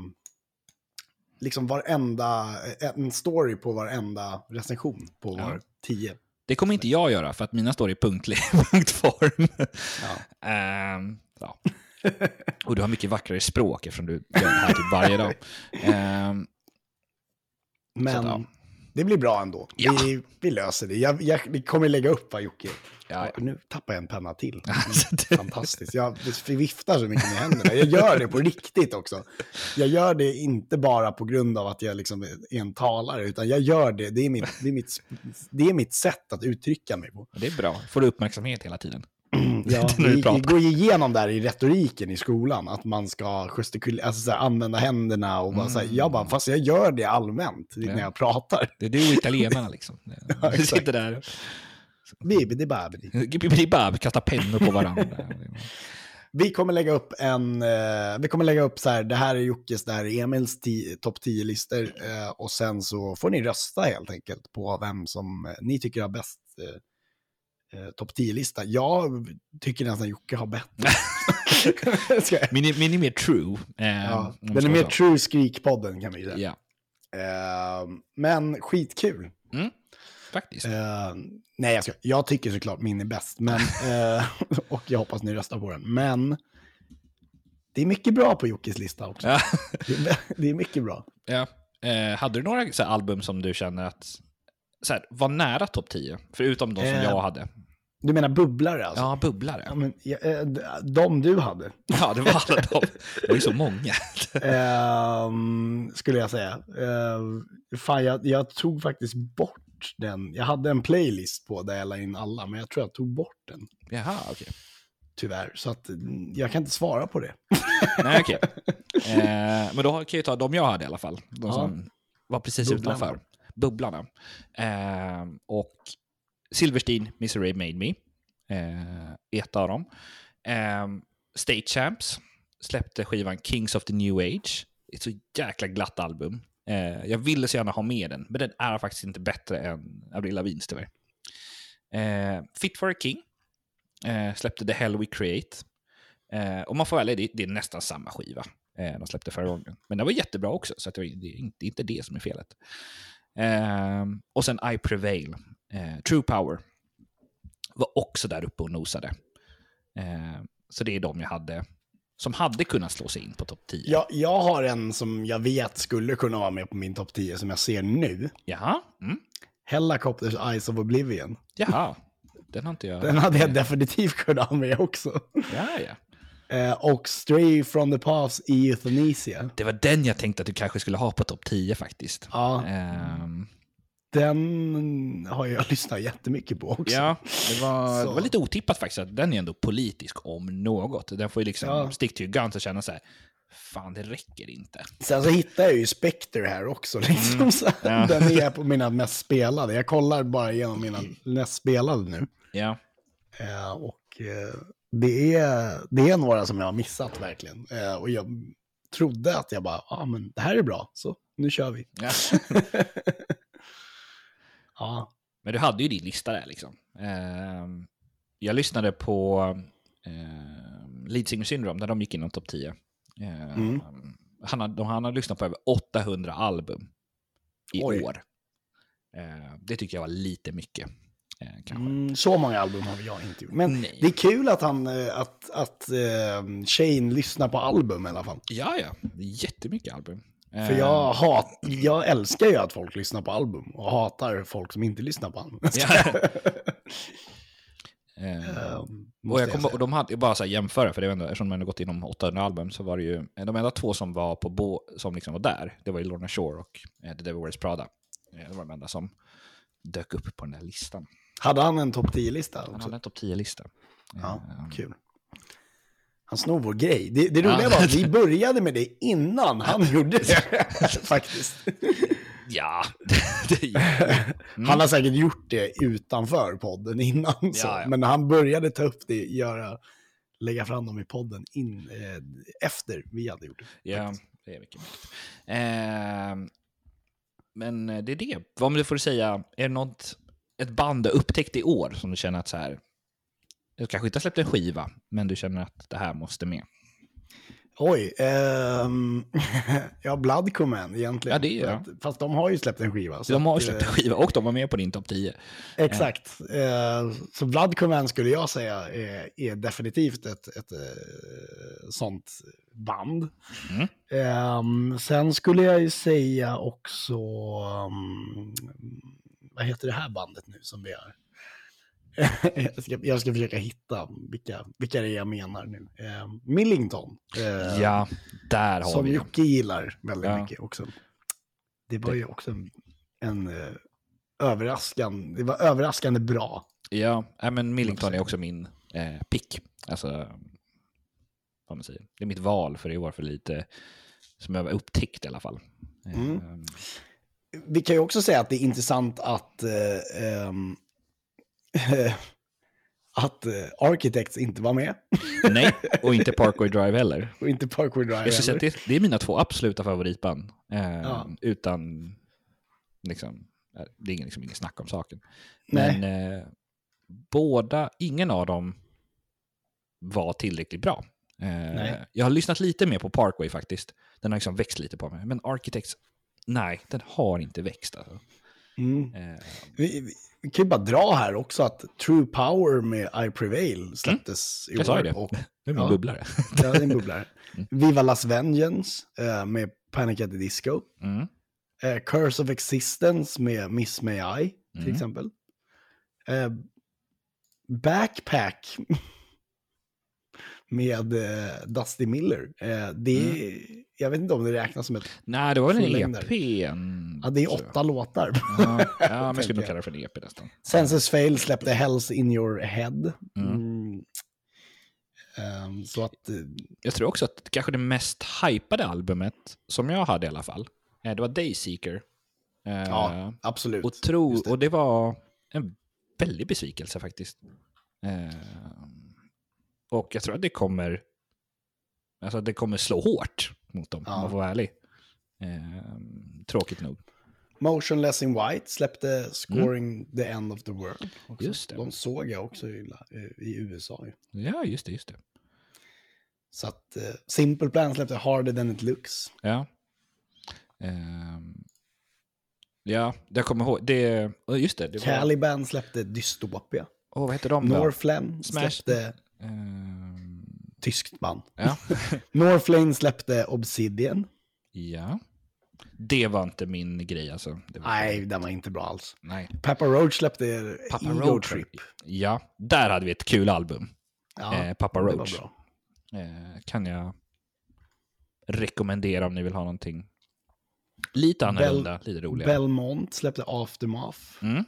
Speaker 1: liksom varenda, en story på varenda recension på var tio.
Speaker 2: Det kommer inte jag göra, för att mina står i punktlig punktform. Ehm, ja. Och du har mycket vackrare språk eftersom du gör det här typ varje dag. Ehm,
Speaker 1: Men
Speaker 2: att, ja.
Speaker 1: det blir bra ändå.
Speaker 2: Ja.
Speaker 1: Vi, vi löser det. Jag, jag, vi kommer lägga upp va, Jocke?
Speaker 2: Ja, ja.
Speaker 1: Nu tappar jag en penna till.
Speaker 2: Det-
Speaker 1: Fantastiskt. Jag viftar så mycket med händerna. Jag gör det på riktigt också. Jag gör det inte bara på grund av att jag liksom är en talare, utan jag gör det. Det är mitt, det är mitt, det är mitt sätt att uttrycka mig på.
Speaker 2: det är bra. Får du uppmärksamhet hela tiden.
Speaker 1: Ja,
Speaker 2: du
Speaker 1: vi, vi går igenom där i retoriken i skolan, att man ska gestikul- alltså så här, använda händerna och bara så här, jag bara, fast jag gör det allmänt
Speaker 2: Ja.
Speaker 1: när jag pratar.
Speaker 2: Det är du och italienarna liksom. Du
Speaker 1: exakt.
Speaker 2: sitter där.
Speaker 1: Bibidi babidi.
Speaker 2: Gibbidi-bab, kastar pennor på varandra.
Speaker 1: Vi kommer lägga upp en, eh, vi kommer lägga upp så här, det här är Jockes, det här är Emils topp 10-listor eh, och sen så får ni rösta helt enkelt på vem som eh, ni tycker har bäst eh, topp 10-lista. Jag tycker nästan Jocke har bättre.
Speaker 2: Min, är- min är mer true. eh,
Speaker 1: ja, den är mer true Skrikpodden kan vi säga. Eh, men skitkul.
Speaker 2: Faktiskt.
Speaker 1: Eh, nej, jag, ska, jag tycker såklart min är bäst. Men, eh, och jag hoppas ni röstar på den. Men det är mycket bra på Jockes lista också.
Speaker 2: Ja.
Speaker 1: Det, är, det är mycket bra.
Speaker 2: Ja. Eh, hade du några här, album som du känner att här, var nära topp 10? Förutom de som
Speaker 1: Eh,
Speaker 2: jag hade.
Speaker 1: Du menar bubblare alltså?
Speaker 2: Ja, bubblare.
Speaker 1: Ja, men, ja, eh, de du hade,
Speaker 2: Ja, det var alla de. Det var ju så många.
Speaker 1: ehm, skulle jag säga. Uh, fan, jag, jag tog faktiskt bort den. Jag hade en playlist på där jag la in alla, men jag tror jag tog bort den.
Speaker 2: Jaha, okej.
Speaker 1: Tyvärr, så att mm, jag kan inte svara på det.
Speaker 2: Nej, okej. Eh, men då kan jag ju ta de jag hade i alla fall. De
Speaker 1: Ja.
Speaker 2: som var precis
Speaker 1: Bubblarna.
Speaker 2: utanför. Bubblarna. Eh, och Silverstein, Misery Made Me. Eh, ett av dem. Eh, State Champs släppte skivan Kings of the New Age. Ett så jäkla glatt album. Eh, jag ville så gärna ha med den, men den är faktiskt inte bättre än Avril Lavins tyvärr. Eh, Fit for a King eh, släppte The Hell We Create. Eh, och man får välja, det, det är nästan samma skiva eh, de släppte förra gången. Men den var jättebra också, så att det, det, är inte, det inte det som är felet. Eh, och sen I Prevail, eh, True Power, var också där uppe och nosade. Eh, så det är de jag hade, som hade kunnat slå sig in på topp 10.
Speaker 1: Jag, jag har en som jag vet skulle kunna vara med på min topp 10 som jag ser nu.
Speaker 2: Jaha, mm.
Speaker 1: Helicopters Eyes of Oblivion.
Speaker 2: Jaha. Den har inte jag...
Speaker 1: Den hade jag definitivt kunnat ha med också.
Speaker 2: Ja, ja.
Speaker 1: Eh, och Stray from the Paths i Euthanasia.
Speaker 2: Det var den jag tänkte att du kanske skulle ha på topp 10 faktiskt.
Speaker 1: Ja,
Speaker 2: Ehm,
Speaker 1: den har jag lyssnat jättemycket på också.
Speaker 2: Ja, det var,
Speaker 1: Så.
Speaker 2: det var lite otippat faktiskt. Att den är ändå politisk om något. Den får ju liksom
Speaker 1: Ja.
Speaker 2: stick your guns och känna så här, fan det räcker inte.
Speaker 1: Sen så hittar jag ju Spectre här också. Liksom, så här.
Speaker 2: Mm. Ja.
Speaker 1: Den är på mina mest spelade. Jag kollar bara igenom mina mest spelade nu.
Speaker 2: Ja,
Speaker 1: Eh, och eh, det, är, det är några som jag har missat verkligen. Eh, och jag trodde att jag bara, ja ah, men det här är bra, så nu kör vi.
Speaker 2: ja.
Speaker 1: Ja,
Speaker 2: Men du hade ju din lista där liksom. Ehm, jag lyssnade på uh, Lead Singer Syndrome när de gick inom topp 10. Ehm, han, har, han har lyssnat på över 800 album i
Speaker 1: Oj.
Speaker 2: år. Ehm, det tycker jag var lite mycket. eh,
Speaker 1: mm, så många album har jag inte gjort. Men
Speaker 2: Nej.
Speaker 1: det är kul att, han, eh, att, att eh, Shane lyssnar på album i alla fall.
Speaker 2: Ja, ja. Jättemycket album.
Speaker 1: För jag, hat, jag älskar ju att folk lyssnar på album och hatar folk som inte lyssnar på album. Eh,
Speaker 2: och jag och de hade, bara så här jämföra, för det är ändå, eftersom de ändå gått igenom 800 album, så var det ju, de enda två som var på bo, som liksom var där, det var ju Lorna Shore och eh, The Devil Wears Prada. Eh, Det var de enda som dök upp på den där listan.
Speaker 1: Hade han en topp 10-lista
Speaker 2: Han hade en topp 10-lista.
Speaker 1: Ja,
Speaker 2: Ehm,
Speaker 1: kul. Han snor vår grej. Det, det roliga
Speaker 2: Ja.
Speaker 1: var att vi började med det innan han gjorde det. Faktiskt.
Speaker 2: Ja, det Mm.
Speaker 1: Han har säkert gjort det utanför podden innan. Så.
Speaker 2: Ja.
Speaker 1: Men han började ta upp det, göra, lägga fram dem i podden in, eh, efter vi hade gjort det.
Speaker 2: Ja, det är mycket möjligt. Ehm, men eh, det är det. Vad om du får säga, är det något, ett band du upptäckt i år som du känner att så här, du kanske inte har släppt en skiva, men du känner att det här måste med?
Speaker 1: Oj, ehm, ja Blood Command egentligen.
Speaker 2: Ja, det är
Speaker 1: Fast de har ju släppt en skiva.
Speaker 2: De har
Speaker 1: att,
Speaker 2: släppt en
Speaker 1: eh,
Speaker 2: skiva och de var med på din topp 10.
Speaker 1: Exakt. Eh, så Blood Command skulle jag säga är, är definitivt ett, ett eh, sånt band.
Speaker 2: Mm.
Speaker 1: Ehm, sen skulle jag ju säga också, um, vad heter det här bandet nu som vi har? jag, ska, jag ska försöka hitta vilka, vilka det är jag menar nu. Ehm, Millington. eh,
Speaker 2: Ja, där har
Speaker 1: som
Speaker 2: vi det.
Speaker 1: Jocke gillar väldigt
Speaker 2: Ja.
Speaker 1: mycket också. Det var ju också en, en eh, överraskande, det var överraskande bra.
Speaker 2: Ja, nej, men Millington är också min eh, pick. Alltså, vad man säger. Det är mitt val för i år för lite som jag upptäckt i alla fall. Eh,
Speaker 1: Mm. Vi kan ju också säga att det är intressant att, eh, ehm, att eh, Architects inte var med.
Speaker 2: Nej, och inte Parkway Drive heller.
Speaker 1: Och inte Parkway Drive
Speaker 2: Jag skulle säga att det, är mina två absoluta favoritband. Eh,
Speaker 1: Ja.
Speaker 2: Utan, liksom, eh, det är ingen, liksom, ingen snack om saken.
Speaker 1: Nej.
Speaker 2: Men eh, båda, ingen av dem var tillräckligt bra. Eh, jag har lyssnat lite mer på Parkway faktiskt. Den har liksom växt lite på mig. Men Architects, nej, den har inte växt. Alltså.
Speaker 1: Mm.
Speaker 2: Eh,
Speaker 1: Vi, vi, vi kan ju bara dra här också att True Power med I Prevail släpptes i
Speaker 2: Mm. jag sa
Speaker 1: år.
Speaker 2: det.
Speaker 1: Och,
Speaker 2: det är min
Speaker 1: Ja.
Speaker 2: bubblare.
Speaker 1: ja, det är en bubblare. Viva Las Vengeance eh, med Panic at the Disco.
Speaker 2: Mm.
Speaker 1: Eh, Curse of Existence med Miss May I, till
Speaker 2: Mm.
Speaker 1: exempel. Eh, Backpack med eh, Dusty Miller. Eh, det är, Jag vet inte om det räknas som ett...
Speaker 2: Nej, det var väl en. EP? En,
Speaker 1: Ja, det är åtta låtar.
Speaker 2: Ja, ja men jag skulle nog kalla det för en EP nästan.
Speaker 1: Senses Fail släppte Hells in your head.
Speaker 2: Mm.
Speaker 1: Mm. Ehm, så att... eh,
Speaker 2: Jag tror också att kanske det mest hypade albumet, som jag hade i alla fall, eh, det var Dayseeker. Eh,
Speaker 1: Ja, absolut.
Speaker 2: och, tro,
Speaker 1: det.
Speaker 2: och det var en väldig besvikelse faktiskt. Eh, och jag tror att det kommer, alltså det kommer slå hårt mot dem, om
Speaker 1: Ja.
Speaker 2: man får vara ärlig. Eh, tråkigt nog.
Speaker 1: Motionless in White släppte Scoring the End of the World. Också.
Speaker 2: Mm. Just det.
Speaker 1: De såg jag också i, i USA. ju.
Speaker 2: Ja, just det, just det.
Speaker 1: Så att eh, Simple Plan släppte Harder than it looks.
Speaker 2: Ja. Ehm, ja, jag kommer ihåg. Det, just det. det var,
Speaker 1: Caliban släppte Dystopia.
Speaker 2: oh, vad heter de då? Smash.
Speaker 1: släppte
Speaker 2: Ehm,
Speaker 1: tyskt band.
Speaker 2: ja.
Speaker 1: Northlane släppte Obsidian.
Speaker 2: ja. Det var inte min grej alltså.
Speaker 1: Nej, den var inte bra alls.
Speaker 2: Nej.
Speaker 1: Papa Roach släppte
Speaker 2: Papa
Speaker 1: Ego
Speaker 2: Roach.
Speaker 1: Trip.
Speaker 2: Ja, där hade vi ett kul album.
Speaker 1: Ja,
Speaker 2: eh, Papa Roach. Eh, kan jag rekommendera om ni vill ha någonting lite annorlunda, lite roligare.
Speaker 1: Belmont släppte Aftermath.
Speaker 2: Mm.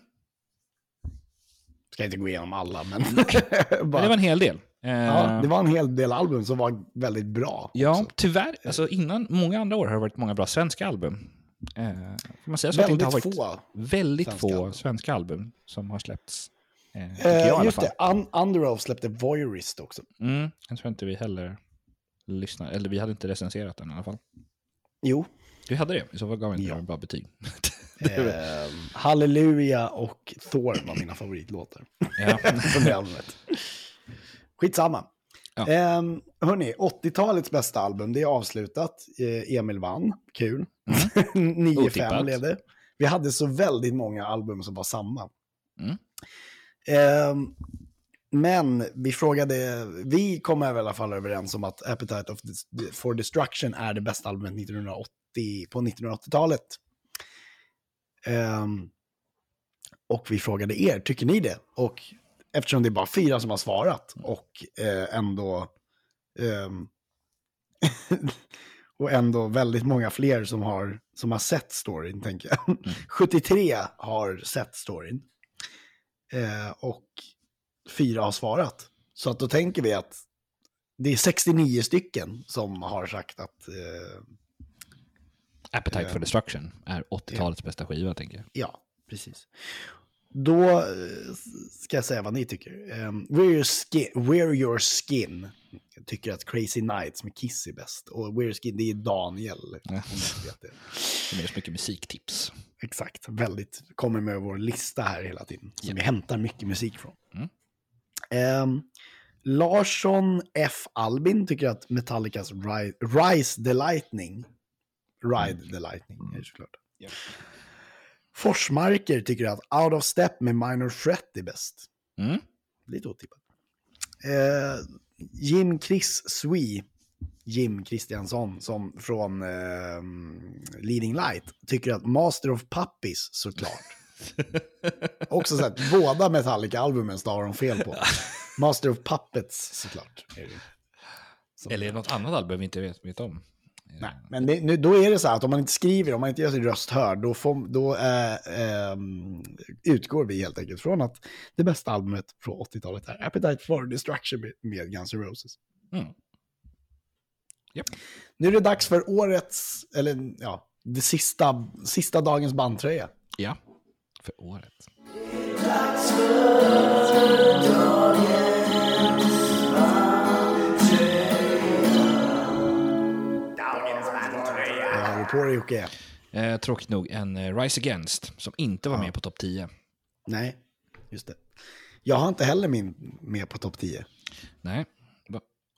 Speaker 1: Ska inte gå igenom alla, men...
Speaker 2: Men det var en hel del. Eh,
Speaker 1: ja, det var en hel del album som var väldigt bra.
Speaker 2: Ja,
Speaker 1: också.
Speaker 2: tyvärr. Alltså innan, många andra år har det varit många bra svenska album. Eh, man säga så att det inte
Speaker 1: Väldigt
Speaker 2: har varit
Speaker 1: få.
Speaker 2: väldigt
Speaker 1: svenska
Speaker 2: få
Speaker 1: album.
Speaker 2: svenska album som har släppts. Eh,
Speaker 1: Eh,
Speaker 2: jag
Speaker 1: just det, Un Underoath släppte Voyeurist också.
Speaker 2: Mm, jag tror inte vi heller lyssnade, eller vi hade inte recenserat den i alla fall.
Speaker 1: Jo.
Speaker 2: Vi hade det, i så fall gav vi inte
Speaker 1: Ja.
Speaker 2: bra betyg.
Speaker 1: Eh, Halleluja och Thor var mina favoritlåtar
Speaker 2: ja.
Speaker 1: från det albumet. Skitsamma.
Speaker 2: Ja.
Speaker 1: Eh, hörni, 80-talets bästa album, det är avslutat. Eh, Emil vann, kul. 9-5
Speaker 2: Mm. Otippat.
Speaker 1: blev det. Vi hade så väldigt många album som var samma.
Speaker 2: Mm.
Speaker 1: Ehm, men vi frågade, vi kom i alla fall överens om att Appetite of for Destruction är det bästa albumet 1980, på 1980-talet. Ehm, och vi frågade er, tycker ni det? Och eftersom det är bara fyra som har svarat och eh, ändå ehm, och ändå väldigt många fler som har, som har sett storyn, tänker jag. 73 har sett storyn. Eh, och fyra har svarat. Så att då tänker vi att det är 69 stycken som har sagt att, eh,
Speaker 2: Appetite
Speaker 1: Eh,
Speaker 2: for Destruction är 80-talets bästa skiva, tänker jag.
Speaker 1: ja, precis. Då eh, ska jag säga vad ni tycker. Um, wear, your skin, wear Your Skin tycker att Crazy Nights med Kiss är bäst. Och Wear Your Skin, det är Daniel. Jag vet det.
Speaker 2: Det är så mycket musiktips.
Speaker 1: Exakt, väldigt. Kommer med vår lista här hela tiden. Som vi hämtar mycket musik från.
Speaker 2: Mm.
Speaker 1: Ehm, Larsson F. Albin tycker att Metallicas Ri- Rise the Lightning. Ride the Lightning är det såklart.
Speaker 2: Ja.
Speaker 1: Forsmarker tycker att Out of Step med Minor Threat är bäst.
Speaker 2: Mm.
Speaker 1: Lite otippat. Eh, Jim Chris Swee, Jim Kristiansson som från eh, Leading Light, tycker att Master of Puppies såklart. Också så att båda Metallica-albumen stavar de fel på. Master of Puppets såklart. Som-
Speaker 2: Eller är det något annat album vi inte vet, vet om?
Speaker 1: Nej, men det, nu, då är det så här att om man inte skriver, om man inte gör sin röst hörd, då, får, då eh, ehm, utgår vi helt enkelt från att det bästa albumet från 80-talet är Appetite for Destruction med, Guns N' Roses.
Speaker 2: Mm. Japp.
Speaker 1: Nu är det dags för årets, eller ja, det sista, sista dagens bandtröja.
Speaker 2: Ja, för året.
Speaker 1: Vad har du dig Jocke?
Speaker 2: Eh, tråkigt nog en eh, Rise Against som inte var
Speaker 1: Ja.
Speaker 2: med på topp 10.
Speaker 1: Nej, just det. Jag har inte heller min med på topp 10.
Speaker 2: Nej.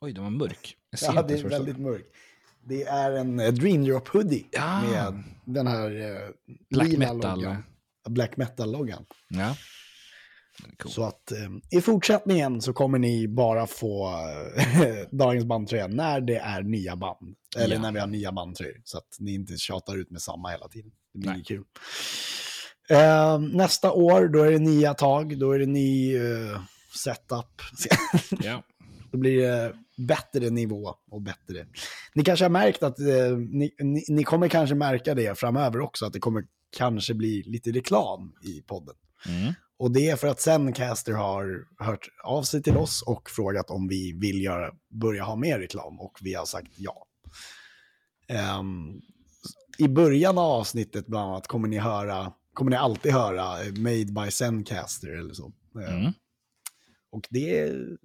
Speaker 2: Oj, den var mörk.
Speaker 1: Ja, det är väldigt mörkt. Det är en eh, Dream Drop Hoodie
Speaker 2: Ja.
Speaker 1: med den här eh,
Speaker 2: Black
Speaker 1: lila
Speaker 2: metal.
Speaker 1: Black Metal-loggan.
Speaker 2: Ja. Cool.
Speaker 1: Så att eh, i fortsättningen så kommer ni bara få eh, dagens bandtröja när det är nya band. Eller
Speaker 2: Ja.
Speaker 1: när vi har nya bandtröjor. Så att ni inte tjatar ut med samma hela tiden. Det blir
Speaker 2: Nej.
Speaker 1: kul. Eh, nästa år, då är det nya tag. Då är det ny eh, setup.
Speaker 2: Ja.
Speaker 1: Då blir det bättre nivå och bättre. Ni kanske har märkt att, eh, ni, ni, ni kommer kanske märka det framöver också, att det kommer kanske bli lite reklam i podden.
Speaker 2: Mm.
Speaker 1: Och det är för att Zencaster har hört av sig till oss och frågat om vi vill göra, börja ha mer reklam och vi har sagt ja. Ehm, I början av avsnittet bland annat kommer ni höra, kommer ni alltid höra eh, Made by Zencaster eller så. Ehm,
Speaker 2: Mm.
Speaker 1: Och det är,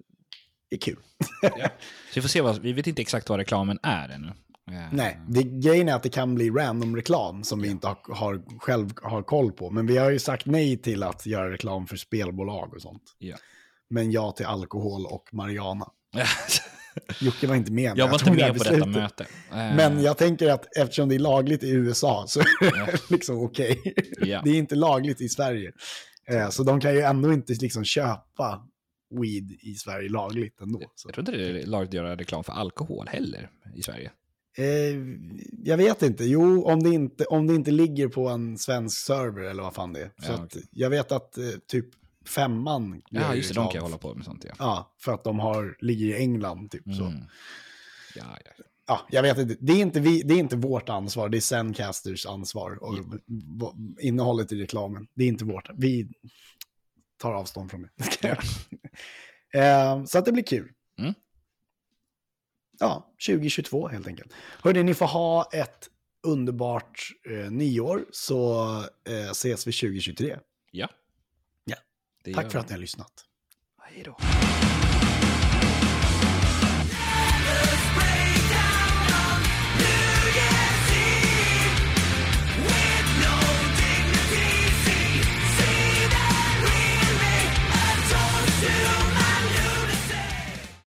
Speaker 1: är kul.
Speaker 2: Så vi får se vad, vi vet inte exakt vad reklamen är ännu. Eh,
Speaker 1: Nej, det, grejen är att det kan bli random reklam som vi inte har, har, själv har koll på. Men vi har ju sagt nej till att göra reklam för spelbolag och sånt.
Speaker 2: Ja.
Speaker 1: Men ja till alkohol och marijuana. Jocke var inte med.
Speaker 2: jag var inte
Speaker 1: det
Speaker 2: med på detta
Speaker 1: beslutet.
Speaker 2: möte. Eh,
Speaker 1: Men jag tänker att eftersom det är lagligt i USA så är det liksom okej.
Speaker 2: Ja.
Speaker 1: Det är inte lagligt i Sverige. Eh, Så de kan ju ändå inte liksom köpa weed i Sverige lagligt ändå. Så.
Speaker 2: Jag tror inte det är lagligt att göra reklam för alkohol heller i Sverige.
Speaker 1: Eh, jag vet inte. Jo, om det inte, om det inte ligger på en svensk server eller vad fan det är. Så
Speaker 2: Ja,
Speaker 1: att,
Speaker 2: okej.
Speaker 1: jag vet att eh, typ femman
Speaker 2: Ja,
Speaker 1: ju
Speaker 2: just det, de kan hålla på med sånt ja.
Speaker 1: Ja, för att de har, ligger i England typ. Så.
Speaker 2: Mm. Ja, ja.
Speaker 1: Ja, jag vet inte. Det är inte, vi, det är inte vårt ansvar, det är Zencasters ansvar. Och v- innehållet i reklamen, det är inte vårt. Vi tar avstånd från det. eh, så att det blir kul.
Speaker 2: Mm.
Speaker 1: Ja, 2022 helt enkelt. Hörde ni får ha ett underbart eh, nyår så eh, ses vi 2023.
Speaker 2: ja.
Speaker 1: Ja. Tack för att ni har lyssnat.
Speaker 2: Hej då.